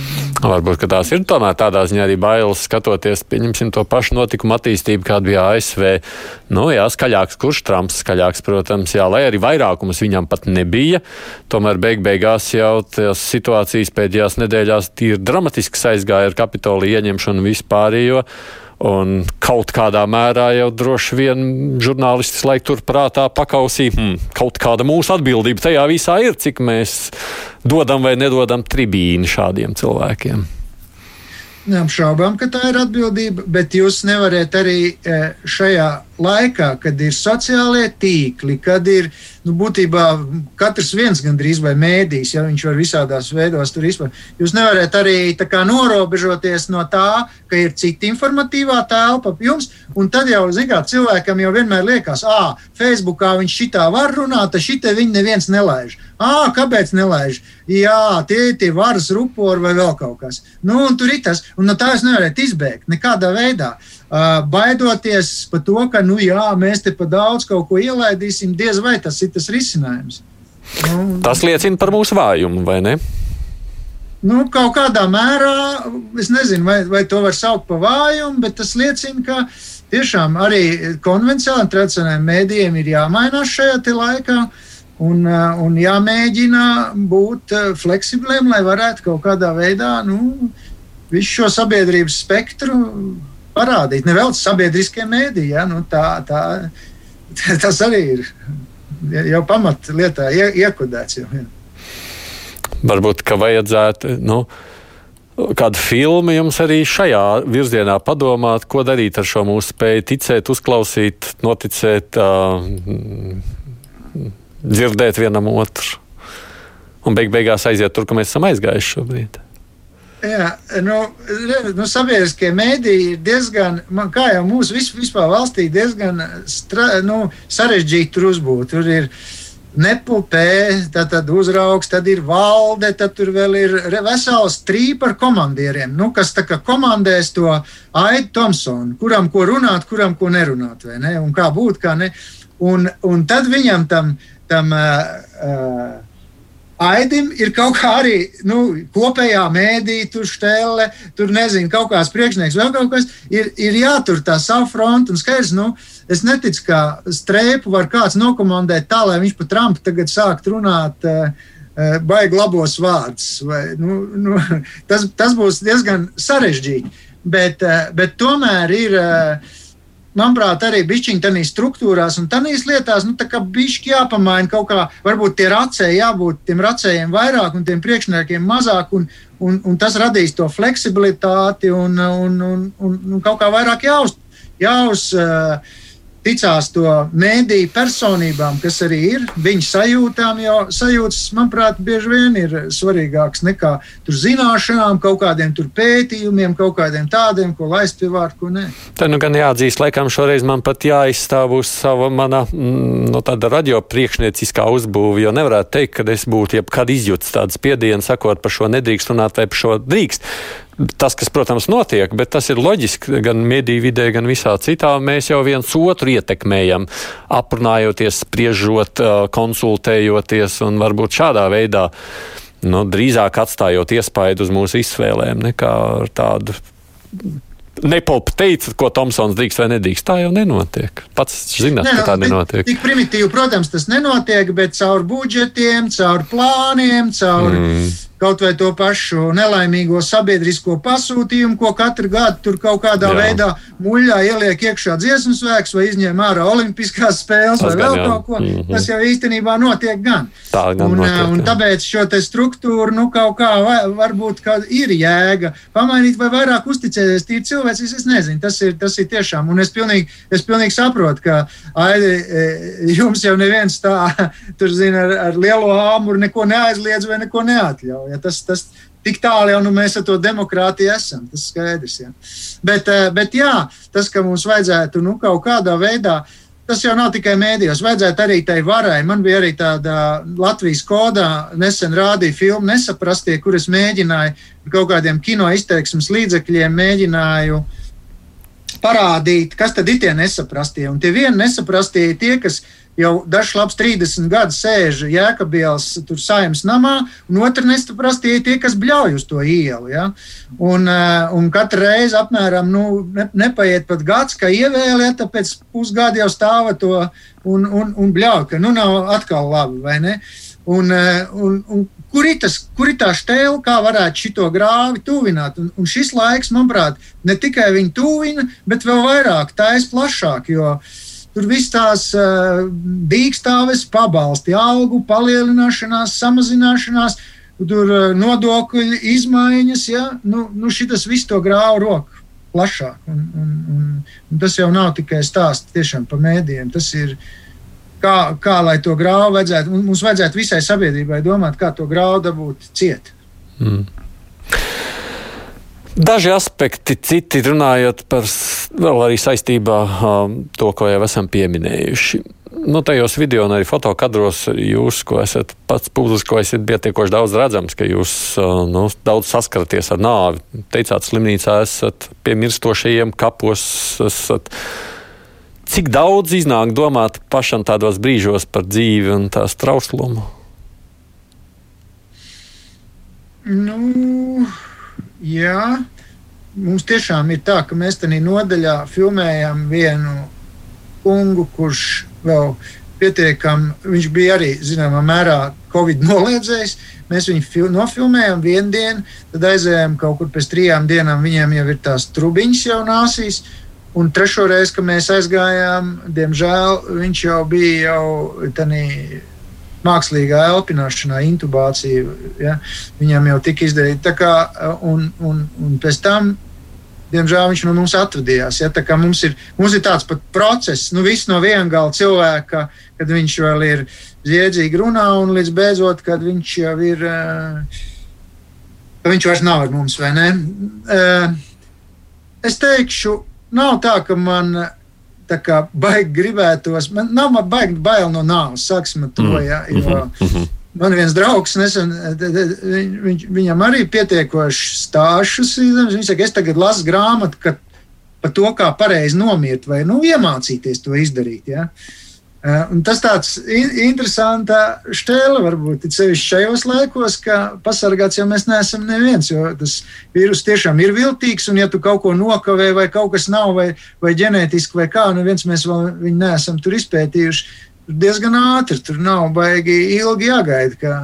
Varbūt tās ir tomēr tādā ziņā arī bailes skatoties, pieņemsim to pašu notikumu attīstību, kāda bija ASV. Nu, jā, skaļāks, kurš Trumps skaļāks, protams, jā, lai arī vairākums viņam pat nebija. Tomēr beig beigās jau tās situācijas pēdējās nedēļās tīri dramatiski aizgāja ar Kapitoliju ieņemšanu vispārējo. Un kaut kādā mērā jau droši vien žurnālisti laik tur prātā pakausī, hmm, kaut kāda mūsu atbildība tajā visā ir, cik mēs dodam vai nedodam tribīni šādiem cilvēkiem. Neapšaubām, ka tā ir atbildība, bet jūs nevarat arī šajā laikā, kad ir sociālie tīkli, kad ir nu, būtībā katrs viens gandrīz vai mēdīs, ja viņš var visādās veidos tur izpildīt. Jūs nevarat arī kā, norobežoties no tā, ka ir cita informatīvā telpa jums, un tad jau, zināt, cilvēkam jau vienmēr liekas, ah, Facebookā viņš šitā var runāt, tad šitie viņi neviens nelaiž. Ah, kāpēc nelaiž? Jā, tie ir tie varas rupori vai vēl kaut kas. Nu, un tur ir tas, un no tā jūs nevarat izbēgt nekādā veidā. Uh, baidoties par to, ka, nu jā, mēs te pa daudz kaut ko ielaidīsim, diez vai tas ir tas risinājums. Nu, tas liecina par mūsu vājumu, vai ne? Nu, kaut kādā mērā, es nezinu, vai, vai to var saukt par vājumu, bet tas liecina, ka tiešām arī konvencionāliem tradicionāliem mēdījiem ir jāmainās šajā laikā. Un, un jāmēģina būt fleksibliem, lai varētu kaut kādā veidā nu, visu šo sabiedrības spektru parādīt. Nevēl sabiedriskie mēdīji, ja? nu, tā, tā, tas arī ir jau pamatlietā ie, iekodēts. Jau, ja. Varbūt, ka vajadzētu. Nu... Kādu filmu jums arī šajā virzienā padomāt, ko darīt ar šo mūsu spēju ticēt, uzklausīt, noticēt, uh, dzirdēt vienam otru. Un beig beigās aiziet tur, kur mēs esam aizgājuši šobrīd. Jā, nu, nu, sabiedriskie mēdīji ir diezgan, man, kā jau mūsu vis, vispār valstī, diezgan stra, nu, sarežģīti tur uzbūt. Tur ir nepulpē, tad, tad uzraugs, tad ir valde, tad tur vēl ir vesels trīpa ar komandieriem, nu, kas tā kā komandēs to Aidu Thompsonu, kuram ko runāt, kuram ko nerunāt, vai ne, un kā būt, kā ne. Un, un tad viņam tam tam uh, Aidim ir kaut kā arī nu, kopējā mēdī, tur stēle, tur nezinu, kaut kāds priekšnieks, vēl kaut kas. Ir, ir jātur tā savu frontu. Un skaidrs, nu, es neticu, ka strēpu var kāds nokomandēt tā, lai viņš pa Trumpu tagad sākt runāt. Uh, Baigi labos vārdus. Vai, nu, nu, tas, tas būs diezgan sarežģīti. Bet, bet tomēr ir uh, manuprāt, arī bišķiņi tādās struktūrās un tādās lietās, nu, tā kā bišķi jāpamaina kaut kā, varbūt tie racēji jābūt tiem racējiem vairāk un tiem priekšniekiem mazāk, un, un, un tas radīs to fleksibilitāti un, un, un, un, un kaut kā vairāk jāuz. jāuz uh, ticās to mēdīju personībām, kas arī ir viņu sajūtām, jo sajūtas, manuprāt, bieži vien ir svarīgākas nekā zināšanām, kaut kādiem pētījumiem, kaut kādiem tādiem, ko laist pie vārda, ko nē. Tā nu gan jāatzīst, laikam šoreiz man pat jāizstāv uz sava mana mm, no tāda radio priekšnieciskā uzbūve, jo nevarētu teikt, ka es būtu jebkad izjūts tādu spiedienu, sakot par šo nedrīkst runāt vai par šo drīkst tas, kas, protams, notiek, bet tas ir loģiski gan mediju vidē, gan visā citā. Mēs jau viens otru ietekmējam, aprunājoties, spriežot, konsultējoties un varbūt šādā veidā nu, drīzāk atstājot iespaidu uz mūsu izvēlēm nekā tādu. Nepolpa teica, ko Tomsons drīkst vai nedrīkst. Tā jau nenotiek. Pats zināt, ne, ka tā nenotiek. Tik primitīvi, protams, tas nenotiek, bet caur budžetiem, caur plāniem, caur mm kaut vai to pašu nelaimīgo sabiedrisko pasūtījumu, ko katru gadu tur kaut kādā jā. veidā muļā ieliek iekšā dziesmu svēks vai izņem ārā olimpiskās spēles Tas vai vēl jā. kaut ko. Mm -hmm. Tas jau īstenībā notiek gan. Tā gan un, notiek, un tāpēc šo te struktūru, nu, kaut kā varbūt kā ir jēga pamainīt vai vairāk uzticēties tīri cilvēcis, es nezinu, tas ir, tas ir tiešām, un es pilnīgi, es pilnīgi saprotu, ka Aidi, e, jums jau neviens tā, tur zina, ar, ar lielo āmuru neko neaizliedz vai neko neatļauj. Ja tas, tas, tik tālu jau nu, mēs ar to demokrātiju esam. Tas ir skaidrs. Ja. Bet, eh, bet jā, tas, ka mums vajadzētu nu, kaut kādā veidā. Tas jau nav tikai mēdījos. Vajadzētu arī tai varai. Man bija arī tāda Latvijas kodā nesen rādīja filmu Nesaprastie, kuras mēģināju kaut kādiem kino izteiksmes līdzekļiem mēģināju parādīt, kas tad ir tie nesaprastie. Un tie vieni nesaprastie ir tie, kas jau dažs labs 30 gadu sēž Jēkabielas tur saimnes namā, un otru nesaprasti ir tie, kas bļauj uz to ielu. Ja? Un, eh, un katru reizi apmēram nu, ne, nepaiet pat gads, ka ievēlē, tāpēc pusgadu jau stāva to un, un, un bļauj, ka nu nav atkal labi, vai ne? Un, eh, un, un, kur ir, tas, kur ir tā stēle, kā varētu šo grāvi tuvināt? Un, un šis laiks, manuprāt, ne tikai viņu tuvina, bet vēl vairāk tā ir plašāk. Jo, uh, Tur viss tās uh, dīkstāves, pabalsti, algu palielināšanās, samazināšanās. tur uh, nodokļu izmaiņas, ja, nu, nu šitas viss to grāvu roku plašāk. Un, un, un, un tas jau nav tikai stāsts tiešām par mēdījiem. Tas ir kā, kā lai to grāvu vajadzētu, mums vajadzētu visai sabiedrībai domāt, kā to grāvu dabūt ciet. Mm. Daži aspekti, citi runājot par vēl arī saistībā um, to, ko jau esam pieminējuši. Nu, tajos video un arī fotokadros jūs, ko esat pats publiskojis, ir pietiekoši daudz redzams, ka jūs uh, nu, daudz saskaraties ar nāvi. Teicāt, slimnīcā esat pie mirstošajiem kapos. Esat, Cik daudz iznāk domāt pašam tādos brīžos par dzīvi un tās trauslumu? Nu, Jā, mums tiešām ir tā, ka mēs tajā nodaļā filmējam vienu kungu, kurš vēl pietiekami, viņš bija arī zināmā mērā Covid noliedzējis. Mēs viņu nofilmējām vienu dienu, tad aizējām kaut kur pēc trijām dienām. Viņiem jau ir tās trubiņas jau nāsīs. Un trešo reizi, kad mēs aizgājām, diemžēl viņš jau bija jau tādā mākslīgā elpināšanā, intubācija. Ja, viņam jau tika izdarīta. Kā, un, un, un pēc tam, diemžēl, viņš no mums atvadījās. Ja, mums, ir, mums ir tāds pat process, nu, viss no viena gala cilvēka, kad viņš vēl ir ziedzīgi runā, un līdz beidzot, kad viņš jau ir. Viņš vairs nav ar mums, vai ne? Es teikšu, nav tā, ka man tā kā baigi gribētos, man nav man baigi bail no nāves, sāksim ar to, mm. ja, jo mm-hmm. man viens draugs nesen, viņ, viņam arī pietiekoši stāšus, viņš saka, es tagad lasu grāmatu, par to, kā pareizi nomirt vai, nu, iemācīties to izdarīt, ja. Uh, Eh, un tas tāds interesants stēle varbūt sevišķi šajos laikos, ka pasargāts jau mēs neesam neviens, jo tas vīrus tiešām ir viltīgs, un ja tu kaut ko nokavē vai kaut kas nav, vai, vai ģenētiski vai kā, nu viens mēs vēl viņu neesam tur izpētījuši, tur diezgan ātri, tur nav baigi ilgi jāgaida, ka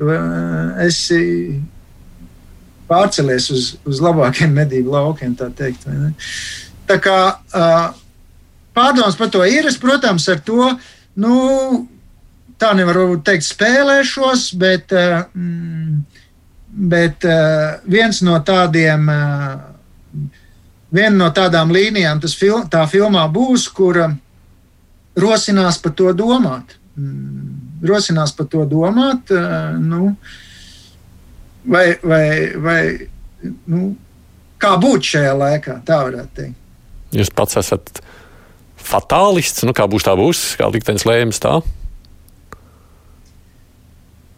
eh, esi pārcelies uz, uz labākiem medību laukiem, tā teikt. Tā kā uh, pārdomas par to ir. Es, protams, ar to nu, tā nevaru teikt, spēlēšos, bet, eh, mm, bet eh, viens no tādiem. Eh, viena no tādām līnijām tas fil, tā filmā būs, kura rosinās par to domāt. Mm, rosinās par to domāt, nu, vai, vai, vai nu, kā būt šajā laikā, tā varētu teikt. Jūs pats esat fatālists. Nu, kā būs, tā būs, kā liktenis lēms tā.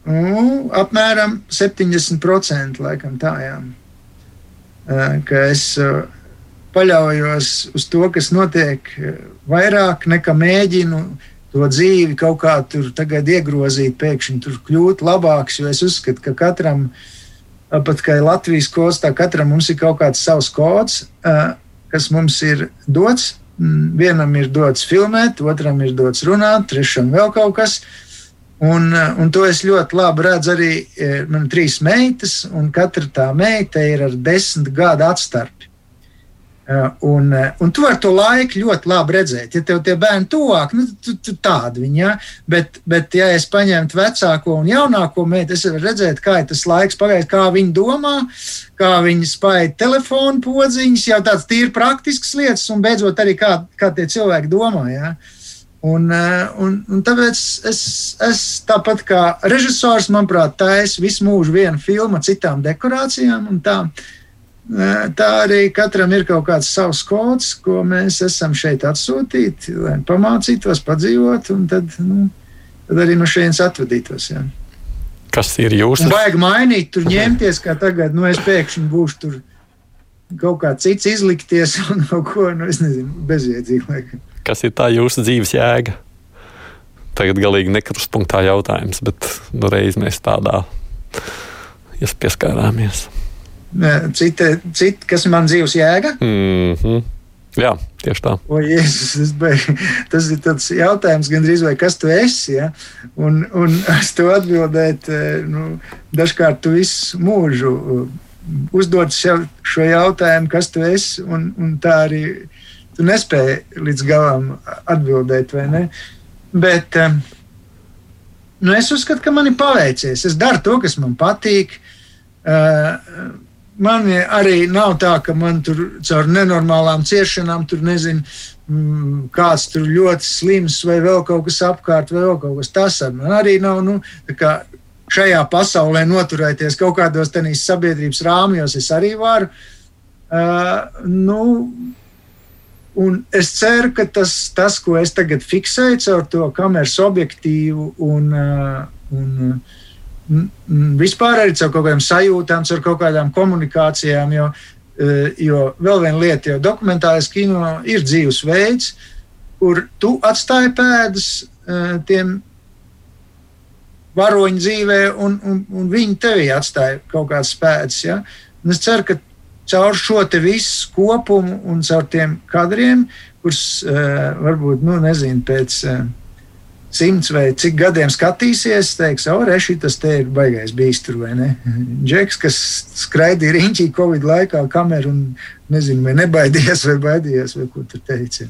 Nu, apmēram 70% laikam tā, jā. Ka es paļaujos uz to, kas notiek vairāk nekā mēģinu to dzīvi kaut kā tur tagad iegrozīt, pēkšņi tur kļūt labāks, jo es uzskatu, ka katram, pat kā Latvijas kods, tā katram mums ir kaut kāds savs kods, kas mums ir dots, vienam ir dots filmēt, otram ir dots runāt, trešam vēl kaut kas. Un, eh, un to es ļoti labi redzu arī. Eh, man ir trīs meitas, un katra tā meita ir ar desmit gadu atstarpi. Eh, un, un tu vari to laiku ļoti labi redzēt. Ja tev tie bērni tuvāk, nu, tu, tu tādi viņi, ja? bet, bet, ja es paņemtu vecāko un jaunāko meitu, es varu redzēt, kā ir tas laiks pagājis, kā viņi domā, kā viņi spēja telefonu podziņas, jau tāds tīri praktisks lietas, un beidzot arī kā, kā tie cilvēki domā. Ja? Un, un, un tāpēc es, es tāpat kā režisors, manuprāt, taisa visu mūžu vienu filmu ar citām dekorācijām. Tā, tā arī katram ir kaut kāds savs kods, ko mēs esam šeit atsūtīti, lai pamācītos, padzīvot, un tad, nu, tad arī no šejienes atvadītos. Jā. Kas ir jūsu? Vajag mainīt, tur ņemties, kā tagad, nu es pēkšņi būšu tur kaut kā cits izlikties un kaut ko, nu es nezinu, bezjēdzīgi. Kas ir tā jūsu dzīves jēga? Tagad galīgi nekrustpunktā jautājums, bet nu reiz mēs tādā pieskārāmies cita, cita, kas man dzīves jēga. Mm -hmm. Jā, tieši tā. O, Jēzus, tas ir tāds jautājums, gandrīz vai kas tu esi. Ja? Un, un es tev atbildēt, e, nu, dažkārt tu visu mūžu e, uzdod sev šo jautājumu, kas tu esi, un, un tā arī tu nespēji līdz galam atbildēt, vai ne? Bet, um, nu, es uzskatu, ka man ir paveicies. Es daru to, kas man patīk. Uh, man arī nav tā, ka man tur caur nenormālām ciešanām, tur nezinu, mm, kāds tur ļoti slims vai vēl kaut kas apkārt, vai vēl kaut kas tas ar man arī nav. Nu, šajā pasaulē noturēties kaut kādos tenīs sabiedrības rāmjos, es arī varu. Uh, nu, Un es ceru, ka tas, tas, ko es tagad fiksēju caur to kameras objektīvu un, uh, un vispār arī caur kaut kādām sajūtām, caur kaut kādām komunikācijām. Jo, e, jo vēl viena lieta, jo dokumentālais kino ir dzīvesveids, kur tu atstāji pēdas e, tiem varoņu dzīvē, un, un, un viņi tevī atstāja kaut kādas pēdas. Ja? Un es ceru, ka caur šo visu kopumu un caur tiem kadriem, kurus uh, varbūt, nu, nezinu, pēc. Uh, simts vai cik gadiem skatīsies, teiks, o, reši, tas te ir baigais bīstur, vai ne? Džeks, kas skraidīja riņķī Covid laikā kameru un nezinu, vai nebaidījies vai baidījies, vai ko tur teica.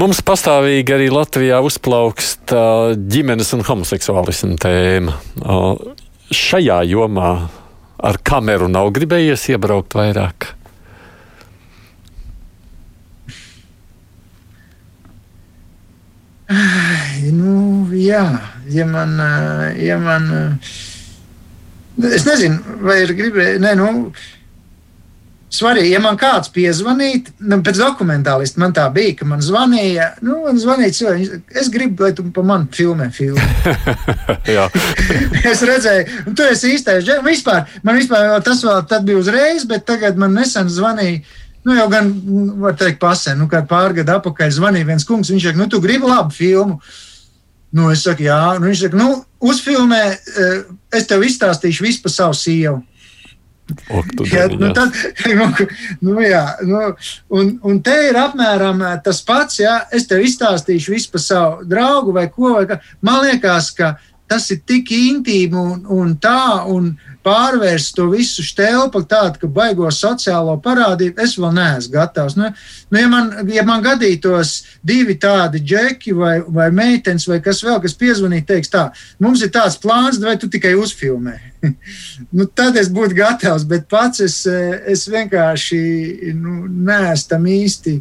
Mums pastāvīgi arī Latvijā uzplaukst ģimenes un homoseksuālismu tēma. Šajā jomā ar kameru nav gribējies iebraukt vairāk. Nu, jā, ja man, ja man. Es nezinu, vai ir gribēju. Nē, nu, svarīgi, ja man kāds piezvanīja, nu, pēc dokumentālista man tā bija, ka man zvanīja, nu, man zvanīja cilvēki, es gribu, lai tu pa mani filmē filmu. es redzēju, un tu esi īstais, vispār, man vispār tas vēl tad bija uzreiz, bet tagad man nesen zvanīja Nu, jau gan, var teikt, pasē, nu, kad pārgada apakaļ zvanīja viens kungs, viņš saka, nu, tu gribi labu filmu. Nu, es saku, jā, nu, viņš saka, nu, uzfilmē, eh, es tev izstāstīšu visu par savu sievu. Ok, ja, nu, tad, nu, nu, jā, nu, un, un te ir apmēram eh, tas pats, ja es tev izstāstīšu visu par savu draugu vai ko. Vai kā. Man liekas, ka tas ir tik intīmi un, un tā. Un, pārvērst to visu štelpu tādu, ka baigo sociālo parādību, es vēl neesmu gatavs. Nu, nu, ja, man, ja man gadītos divi tādi džeki vai, vai meitenes vai kas vēl, kas piezvanīja, teiks tā, mums ir tāds plāns, vai tu tikai uzfilmē. nu, tad es būtu gatavs, bet pats es, es vienkārši nu, neesmu tam īsti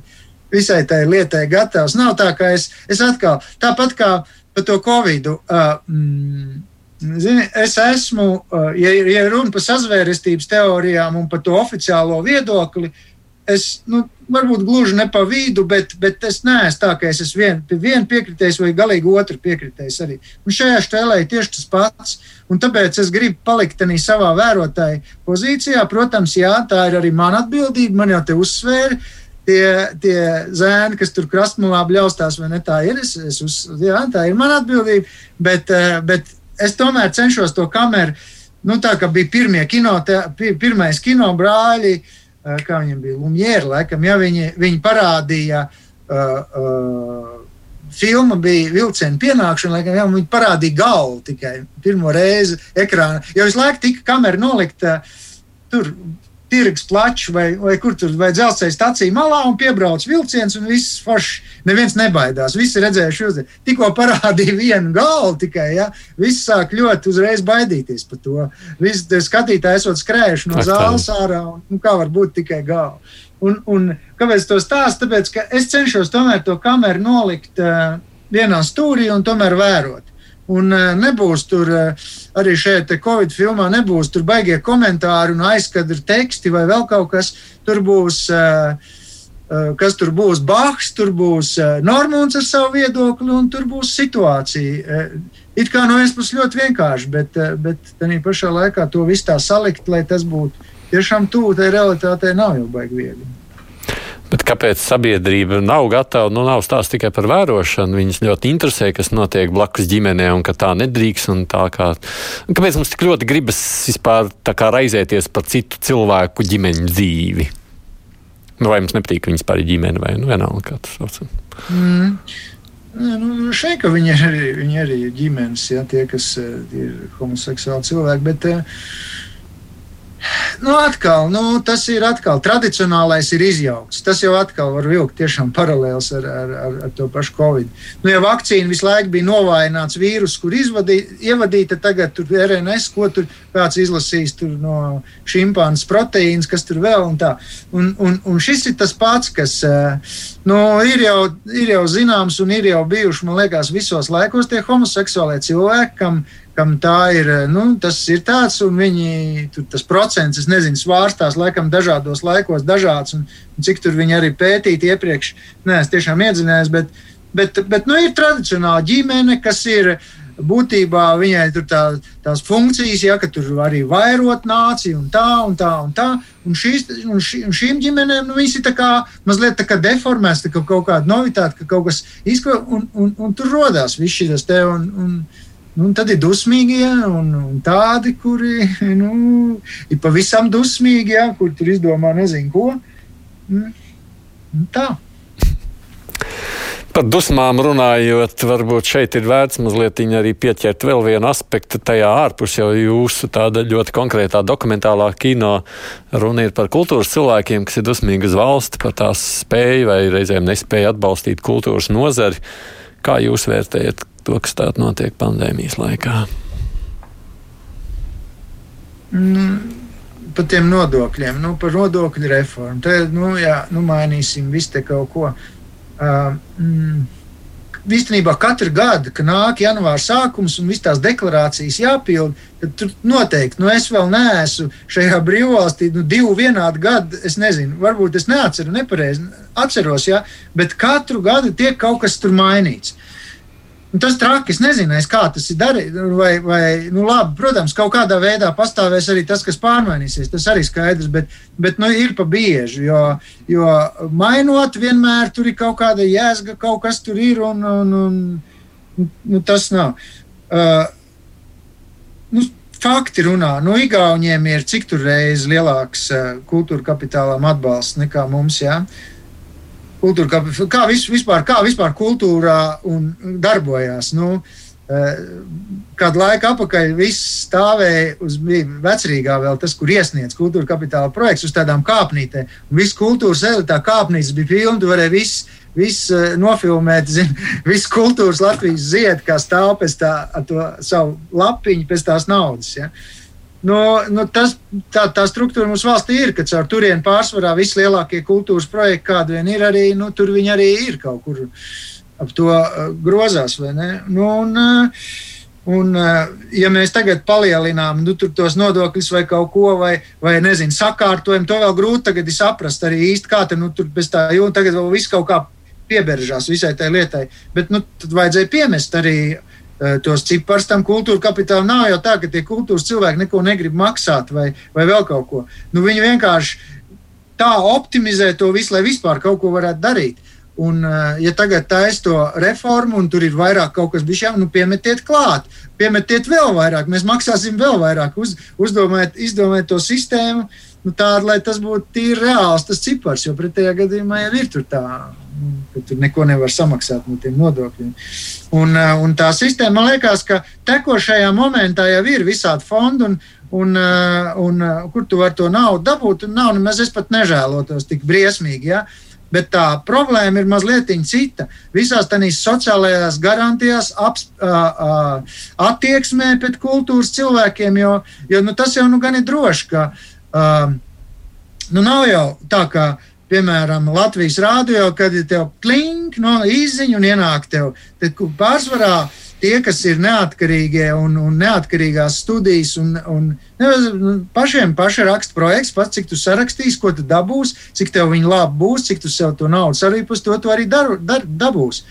visai tai lietai gatavs. Nav tā, ka es, es atkal, tāpat kā par to Covid. Uh, mm, Zini, es esmu, uh, ja, ja runa par sazvērestības teorijām un par to oficiālo viedokli, es nu, varbūt gluži ne pa vidu, bet, bet es neesmu tā, ka es esmu vien, vien piekritējis vai galīgi otru piekritējis arī. Un šajā stēlē ir tieši tas pats. Un tāpēc es gribu palikt arī savā vērotāja pozīcijā. Protams, jā, tā ir arī mana atbildība. Man jau te uzsvēra tie, tie zēni, kas tur krastmalā bļaustās, vai ne tā ir. Es, es uz, jā, tā ir mana atbildība. Bet, uh, bet es tomēr cenšos to kameru, nu, tā kā bija pirmie kino, tā, pirmais kino brāļi, eh, kā viņiem bija Lumjēra, laikam, ja viņi, viņi parādīja. Uh, uh, filma bija vilciena pienākšana, laikam, jau viņi parādīja galvu tikai pirmo reizi ekrānā. Jo visu laiku tika kamera nolikta tur tirgus plačs vai, vai kur tur vai dzelzceļa stācija malā un piebrauc vilciens un viss forši. Neviens nebaidās. Visi redzējuši, uz tikko parādīja vienu galvu tikai. Ja? Visi sāk ļoti uzreiz baidīties par to. Visi skatītāji esot skrējuši no zāles ārā un nu, kā var būt tikai galva. Un, un kāpēc to stāstu? Tāpēc, ka es cenšos tomēr to kameru nolikt uh, vienā stūrī un tomēr vērot. Un uh, nebūs tur uh, arī šeit, Covid filmā, nebūs tur baigie komentāri un aizkadra teksti vai vēl kaut kas. Tur būs, kas tur būs Bahs, tur būs Normons ar savu viedokli un tur būs situācija. It kā no vienas puses ļoti vienkārši, bet, bet tā pašā laikā to visu tā salikt, lai tas būtu tiešām tuvu tai realitātei, nav jau baigi viegli. Bet kāpēc sabiedrība nav gatava? Nu, nav stāsts tikai par vērošanu. Viņus ļoti interesē, kas notiek blakus ģimenē, un ka tā nedrīkst. Tā kā, kāpēc mums tik ļoti gribas vispār raizēties par citu cilvēku ģimeņu dzīvi? Nu, vai mums nepatīk, ka viņas pāri ģimene vai nu, vienalga, kā tas sauc? Mm. Nu, šeit viņi ir arī, viņi arī ir ģimenes, ja, tie, kas tie ir homoseksuāli cilvēki. Bet, nu, atkal, nu, tas ir atkal tradicionālais, ir izjaukts. Tas jau atkal var vilkt tiešām paralēls ar, ar, ar, ar to pašu Covid. Nu, ja vakcīna visu laiku bija novājināts vīrus, kur izvadī, ievadīta, tagad tur RNS, ko tur kāds izlasīs tur no šimpanzes proteīnas, kas tur vēl un tā. Un, un, un šis ir tas pats, kas eh, nu, ir, jau, ir jau zināms un ir jau bijuši, man liekas, visos laikos tie homoseksuālie cilvēki, kam kam tā ir, nu, tas ir tāds, un viņi, tur tas procents, es nezinu, svārstās laikam dažādos laikos, dažāds, un, un cik tur viņi arī pētīti iepriekš, nē, es tiešām iedzinājos, bet, bet, bet nu, ir tradicionāla ģimene, kas ir būtībā viņai tur tā, tās funkcijas, ja, tur arī vairot nāciju un tā un tā un tā. Un, šīs, un, šī, un šīm ģimenēm nu, viņas ir tā kā, mazliet tā kā deformētas, ka kaut kāda novitāte, ka kaut kas izko, un, un, un tur rodās viss šis te. Un, un, Nu, tad ir dusmīgie un, un tādi, kuri nu, ir pavisam dusmīgi, ja, kur tur izdomā nezinu ko. Mm. Tā. Par dusmām runājot, varbūt šeit ir vērts mazliet arī pieķert vēl vienu aspektu tajā ārpus jau jūsu tāda ļoti konkrētā dokumentālā kino. Runa ir par kultūras cilvēkiem, kas ir dusmīgi uz valsti, par tās spēju vai reizēm nespēju atbalstīt kultūras nozari. Kā jūs vērtējat to, kas tādā notiek pandēmijas laikā? Mm, par tiem nodokļiem, nu, par nodokļu reformu. Tad, nu, jā, nu, mainīsim visu te kaut ko. Uh, mm, Īstenībā katru gadu, kad nāk janvāra sākums un visas tās deklarācijas jāpild, tad tur noteikti, nu es vēl neesmu šajā brīvvalstī, nu divu vienādu gadu, es nezinu, varbūt es neatceru nepareizi, atceros, jā, bet katru gadu tiek kaut kas tur mainīts. Uh, tas traki, es nezinu, kā tas ir darīts. Vai, vai, nu, labi, protams, kaut kādā veidā pastāvēs arī tas, kas pārmainīsies. Tas arī skaidrs, bet, bet nu, ir pa bieži. Jo, jo mainot, vienmēr tur ir kaut kāda jēga, kaut kas tur ir, un, un, un nu, tas nav. Uh, nu, fakti runā. Nu, Igauniem ir cik tur reizes lielāks uh, kultūra kapitālām atbalsts nekā mums. Ja? Kultūra, kā, kā vis, vispār, kā vispār kultūrā darbojās. Nu, eh, kādu laiku atpakaļ viss stāvēja uz vecrīgā, vēl tas, kur iesniedz kultūra kapitāla projekts, uz tādām kāpnītēm. Viss kultūras elitā kāpnītes bija pilna, tu varēji viss viss uh, nofilmēt, viss kultūras Latvijas zied, kā stāv pēc tā, to savu lapiņu, pēc tās naudas. Ja. Nu, nu tas, tā, tā struktūra mums valstī ir, ka caur turieni pārsvarā vislielākie kultūras projekti, kādi vien ir, arī, nu, tur viņi arī ir kaut kur ap to uh, grozās. Nu, un, uh, un, uh, ja mēs tagad palielinām nu, tos nodokļus vai kaut ko, vai, vai nezinu, sakārtojam, to vēl grūti saprast arī īsti, kā te, nu, tur bez tā, jo tagad vēl viss kaut kā pieberžās visai tai lietai. Bet nu, tad vajadzēja piemest arī tos ciparus tam kultūra kapitālam. Nav jau tā, ka tie kultūras cilvēki neko negrib maksāt vai, vai vēl kaut ko. Nu, viņi vienkārši tā optimizē to visu, lai vispār kaut ko varētu darīt. Un, eh, ja tagad taisa to reformu, un tur ir vairāk kaut kas bijis, nu, piemetiet klāt, piemetiet vēl vairāk, mēs maksāsim vēl vairāk, uz, uzdomājiet, izdomājiet to sistēmu, nu, tādu, lai tas būtu tīri reāls tas cipars, jo pretējā gadījumā jau ir tur tā ka tur neko nevar samaksāt no tiem nodokļiem. Un, eh, un tā sistēma, man liekas, ka tekošajā momentā jau ir visādi fondi, un, un, eh, un, eh, kur tu vari to naudu dabūt. Nav nemaz es pat nežēlotos tik briesmīgi. Ja? Bet tā problēma ir mazliet cita. Visās tādās sociālajās garantijās, ap, uh, uh, attieksmē pret kultūras cilvēkiem, jo, jo nu, tas jau nu gan ir droši, ka uh, nu, nav jau tā, ka uh, piemēram, Latvijas rādio, kad ir tev klink no izziņu un ienāk tev. Tad pārsvarā tie, kas ir neatkarīgie un, un neatkarīgās studijas, un, un ne, pašiem paši raksta projekts, pats cik tu sarakstīsi, ko tu dabūsi, cik tev viņi labi būs, cik tu sev to naudu sarīpus, to tu arī dar, dar, dabūsi.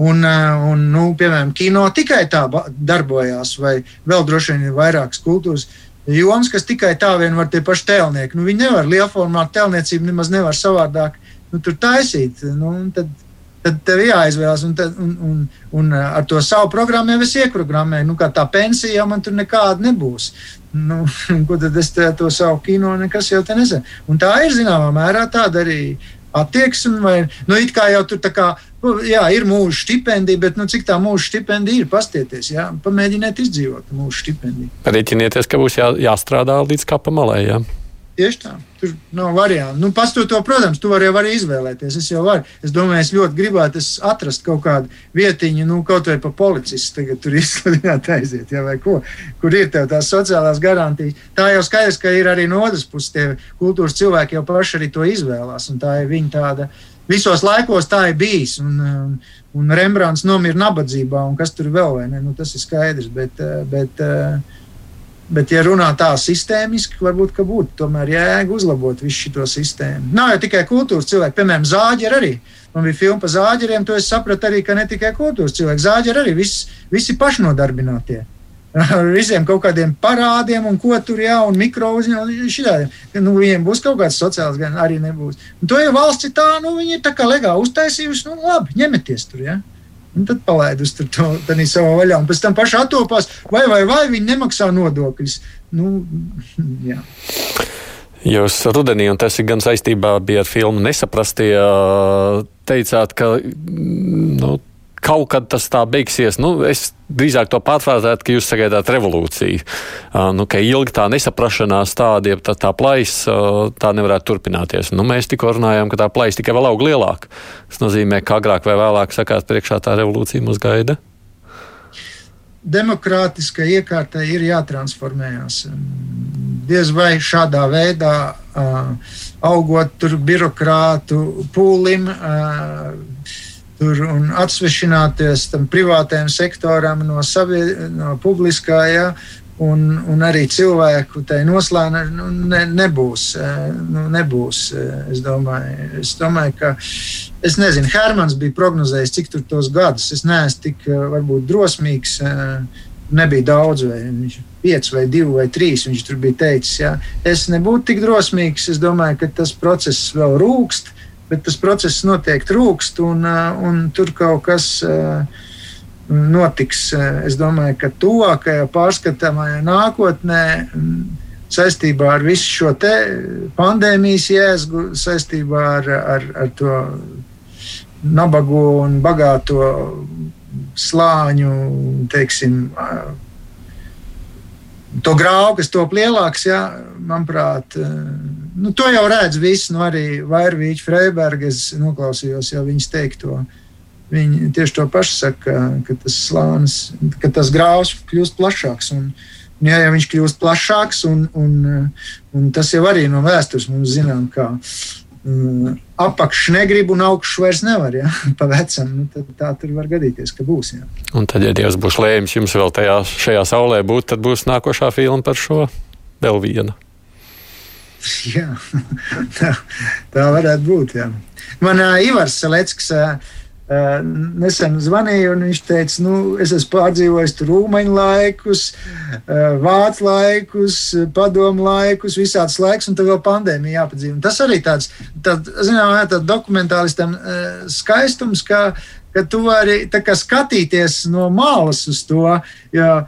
Un, eh, un nu, piemēram, kino tikai tā darbojās, vai vēl droši vien ir vairākas kultūras joms, kas tikai tā vien var tie paši tēlnieki. Nu, viņi nevar lielformātu tēlniecību nemaz nevar savādāk nu, tur taisīt. Nu, tad, tad tev jāizvēlas, un, tad, un, un, un ar to savu programmu jau es ieprogrammēju. Nu, tā pensija man tur nekāda nebūs. Nu, ko tad es te, to savu kino nekas jau te nezinu. Un tā ir zināmā mērā tāda arī attieksme, vai nu, it kā jau tur tā kā Nu, jā, ir mūža stipendija, bet nu, cik tā mūža stipendija ir? Pastieties, jā, pamēģiniet izdzīvot mūža stipendiju. Rēķinieties, ka būs jā, jāstrādā līdz kapa malē. Jā. Tieši tā. Tur nav variantu. Nu, Pastāv to, protams, tu vari arī izvēlēties. Es jau varu. Es domāju, es ļoti gribētu es atrast kaut kādu vietiņu, nu, kaut vai pa policistu tagad tur izsludināt aiziet, ja, vai ko. Kur ir tās sociālās garantijas. Tā jau skaidrs, ka ir arī no otras puses tie kultūras cilvēki jau paši arī to izvēlās. Tā ir viņa tāda. Visos laikos tā ir bijis. Un, un, un Rembrandts nomira nabadzībā, un kas tur vēl vai ne? Nu, tas ir skaidrs. Bet, bet, bet Bet, ja runā tā sistēmiski, varbūt būtu tomēr jēga uzlabot visu šo sistēmu. Nav jau tikai kultūras cilvēki, piemēram, zāģeri arī. Man bija filma par zāģeriem, to es sapratu arī, ka ne tikai kultūras cilvēki, zāģeri arī visi, visi pašnodarbinātie. Ar visiem kaut kādiem parādiem, un ko tur jau ir, mikro uzņēmumiem. Nu, viņiem būs kaut kāds sociāls, gan arī nebūs. Un to jau valsts ir tā, nu, viņi ir tā kā legāli uztaisījuši, nu, labi, ņemieties tur. Ja? Un tad palaidus to savā vaļā, un pēc tam paši attopās, vai, vai, vai viņi nemaksā nodokļus. Nu, jā. Jūs rudenī, un tas ir gan saistībā ar filmu Nesaprastie, teicāt, ka nu, kaut kad tas tā beigsies. Nu, es drīzāk to pārfrāzētu, ka jūs sagaidāt revolūciju. Uh, nu, ka ilgi tā nesaprašanās tāda, ja tā, tā plaisa, uh, tā nevarētu turpināties. Nu, mēs tikko runājām, ka tā plaisa tikai vēl aug lielāk. Tas nozīmē, ka agrāk vai vēlāk sakās priekšā tā revolūcija mūs gaida. Demokrātiskai iekārtai ir jātransformējas. Diez vai šādā veidā uh, augot tur birokrātu pūlim. Uh, tur un atsvešināties tam privātajam sektoram no, savie, no publiskā. Ja, un, un arī cilvēku tai noslēna nu, ne, nebūs. Eh, nu, nebūs eh, es, domāju, es domāju, ka es nezinu, Hermans bija prognozējis, cik tur tos gadus. Es neesmu tik eh, varbūt drosmīgs. Nebija daudz, vai viņš bija pieci, vai divi, vai trīs. Viņš tur bija teicis, ja es nebūtu tik drosmīgs. Es domāju, ka tas process vēl rūkst bet tas process notiek trūkst, un, uh, un tur kaut kas uh, notiks. Uh, es domāju, ka tuvākajā pārskatāmajā nākotnē mm, saistībā ar visu šo pandēmijas jēzgu, saistībā ar, ar, ar to nabago un bagāto slāņu, teiksim, to graudu, kas top lielāks, jā, manuprāt, nu, to jau redz visi, nu, arī Vairvīķa Freiberga, es noklausījos jau viņas teikto. Viņi tieši to pašu saka, ka tas slānis, ka tas grāvs kļūst plašāks. Un, un ja, ja viņš kļūst plašāks, un, un, un tas jau arī no vēstures mums zinām, kā mm, apakšs negrib un augšs vairs nevar. Ja? Pa vecam, nu, tā tur var gadīties, ka būs. Ja. Un tad, ja Dievs būs lēmis jums vēl tajā, šajā saulē būt, tad būs nākošā filma par šo vēl vienu. Jā, tā, tā varētu būt. Jā. Man uh, Ivars Salecks uh, uh, nesen zvanīja, un viņš teica, nu, es esmu pārdzīvojis rūmaņu laikus, uh, vācu laikus, padomu laikus, visādus laikus, un tad vēl pandēmija jāpadzīvo. Tas arī tāds, tād, zinām, tāds dokumentālistam uh, skaistums, ka, ka tu vari skatīties no malas uz to. Jo,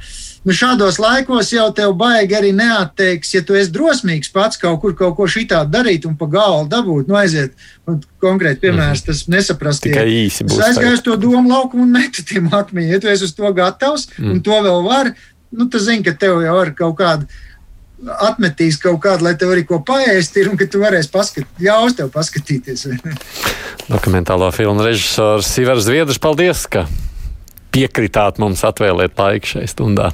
nu, šādos laikos jau tev baigi arī neatteiks, ja tu esi drosmīgs pats kaut kur kaut ko šitādu darīt un pa galvu dabūt, nu aiziet. Un konkrēti, piemērs, tas nesaprast. Tikai īsi. Es aizgāju uz to domu laukumu un metu tiem akmeņiem. Ja tu esi uz to gatavs mm. un to vēl var, nu tu zini, ka tev jau ir kaut kāda atmetīs kaut kādu, lai tev arī ko paēst, ir, un ka tu varēsi paskatīt, ļaus tev paskatīties. Dokumentālo filmu režisors Ivars Zviedrs, paldies! Piekritāt mums atvēlēt laiku šai stundā.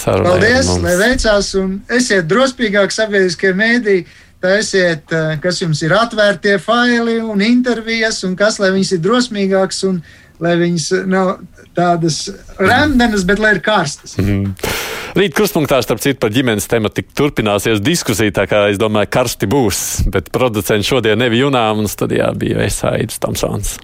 Sarunai Paldies, lai veicās un esiet drosmīgāk sabiedriskie mēdī. Taisiet, eh, kas jums ir atvērtie faili un intervijas, un kas, lai viņas ir drosmīgākas un lai viņas nav tādas remdenas, bet lai ir karstas. Mm. Rīt kruspunktā, starp citu, par ģimenes tematu turpināsies diskusija, tā kā es domāju, karsti būs. Bet producents šodien nebija Junām, un studijā bija Vesaidis Tomsons.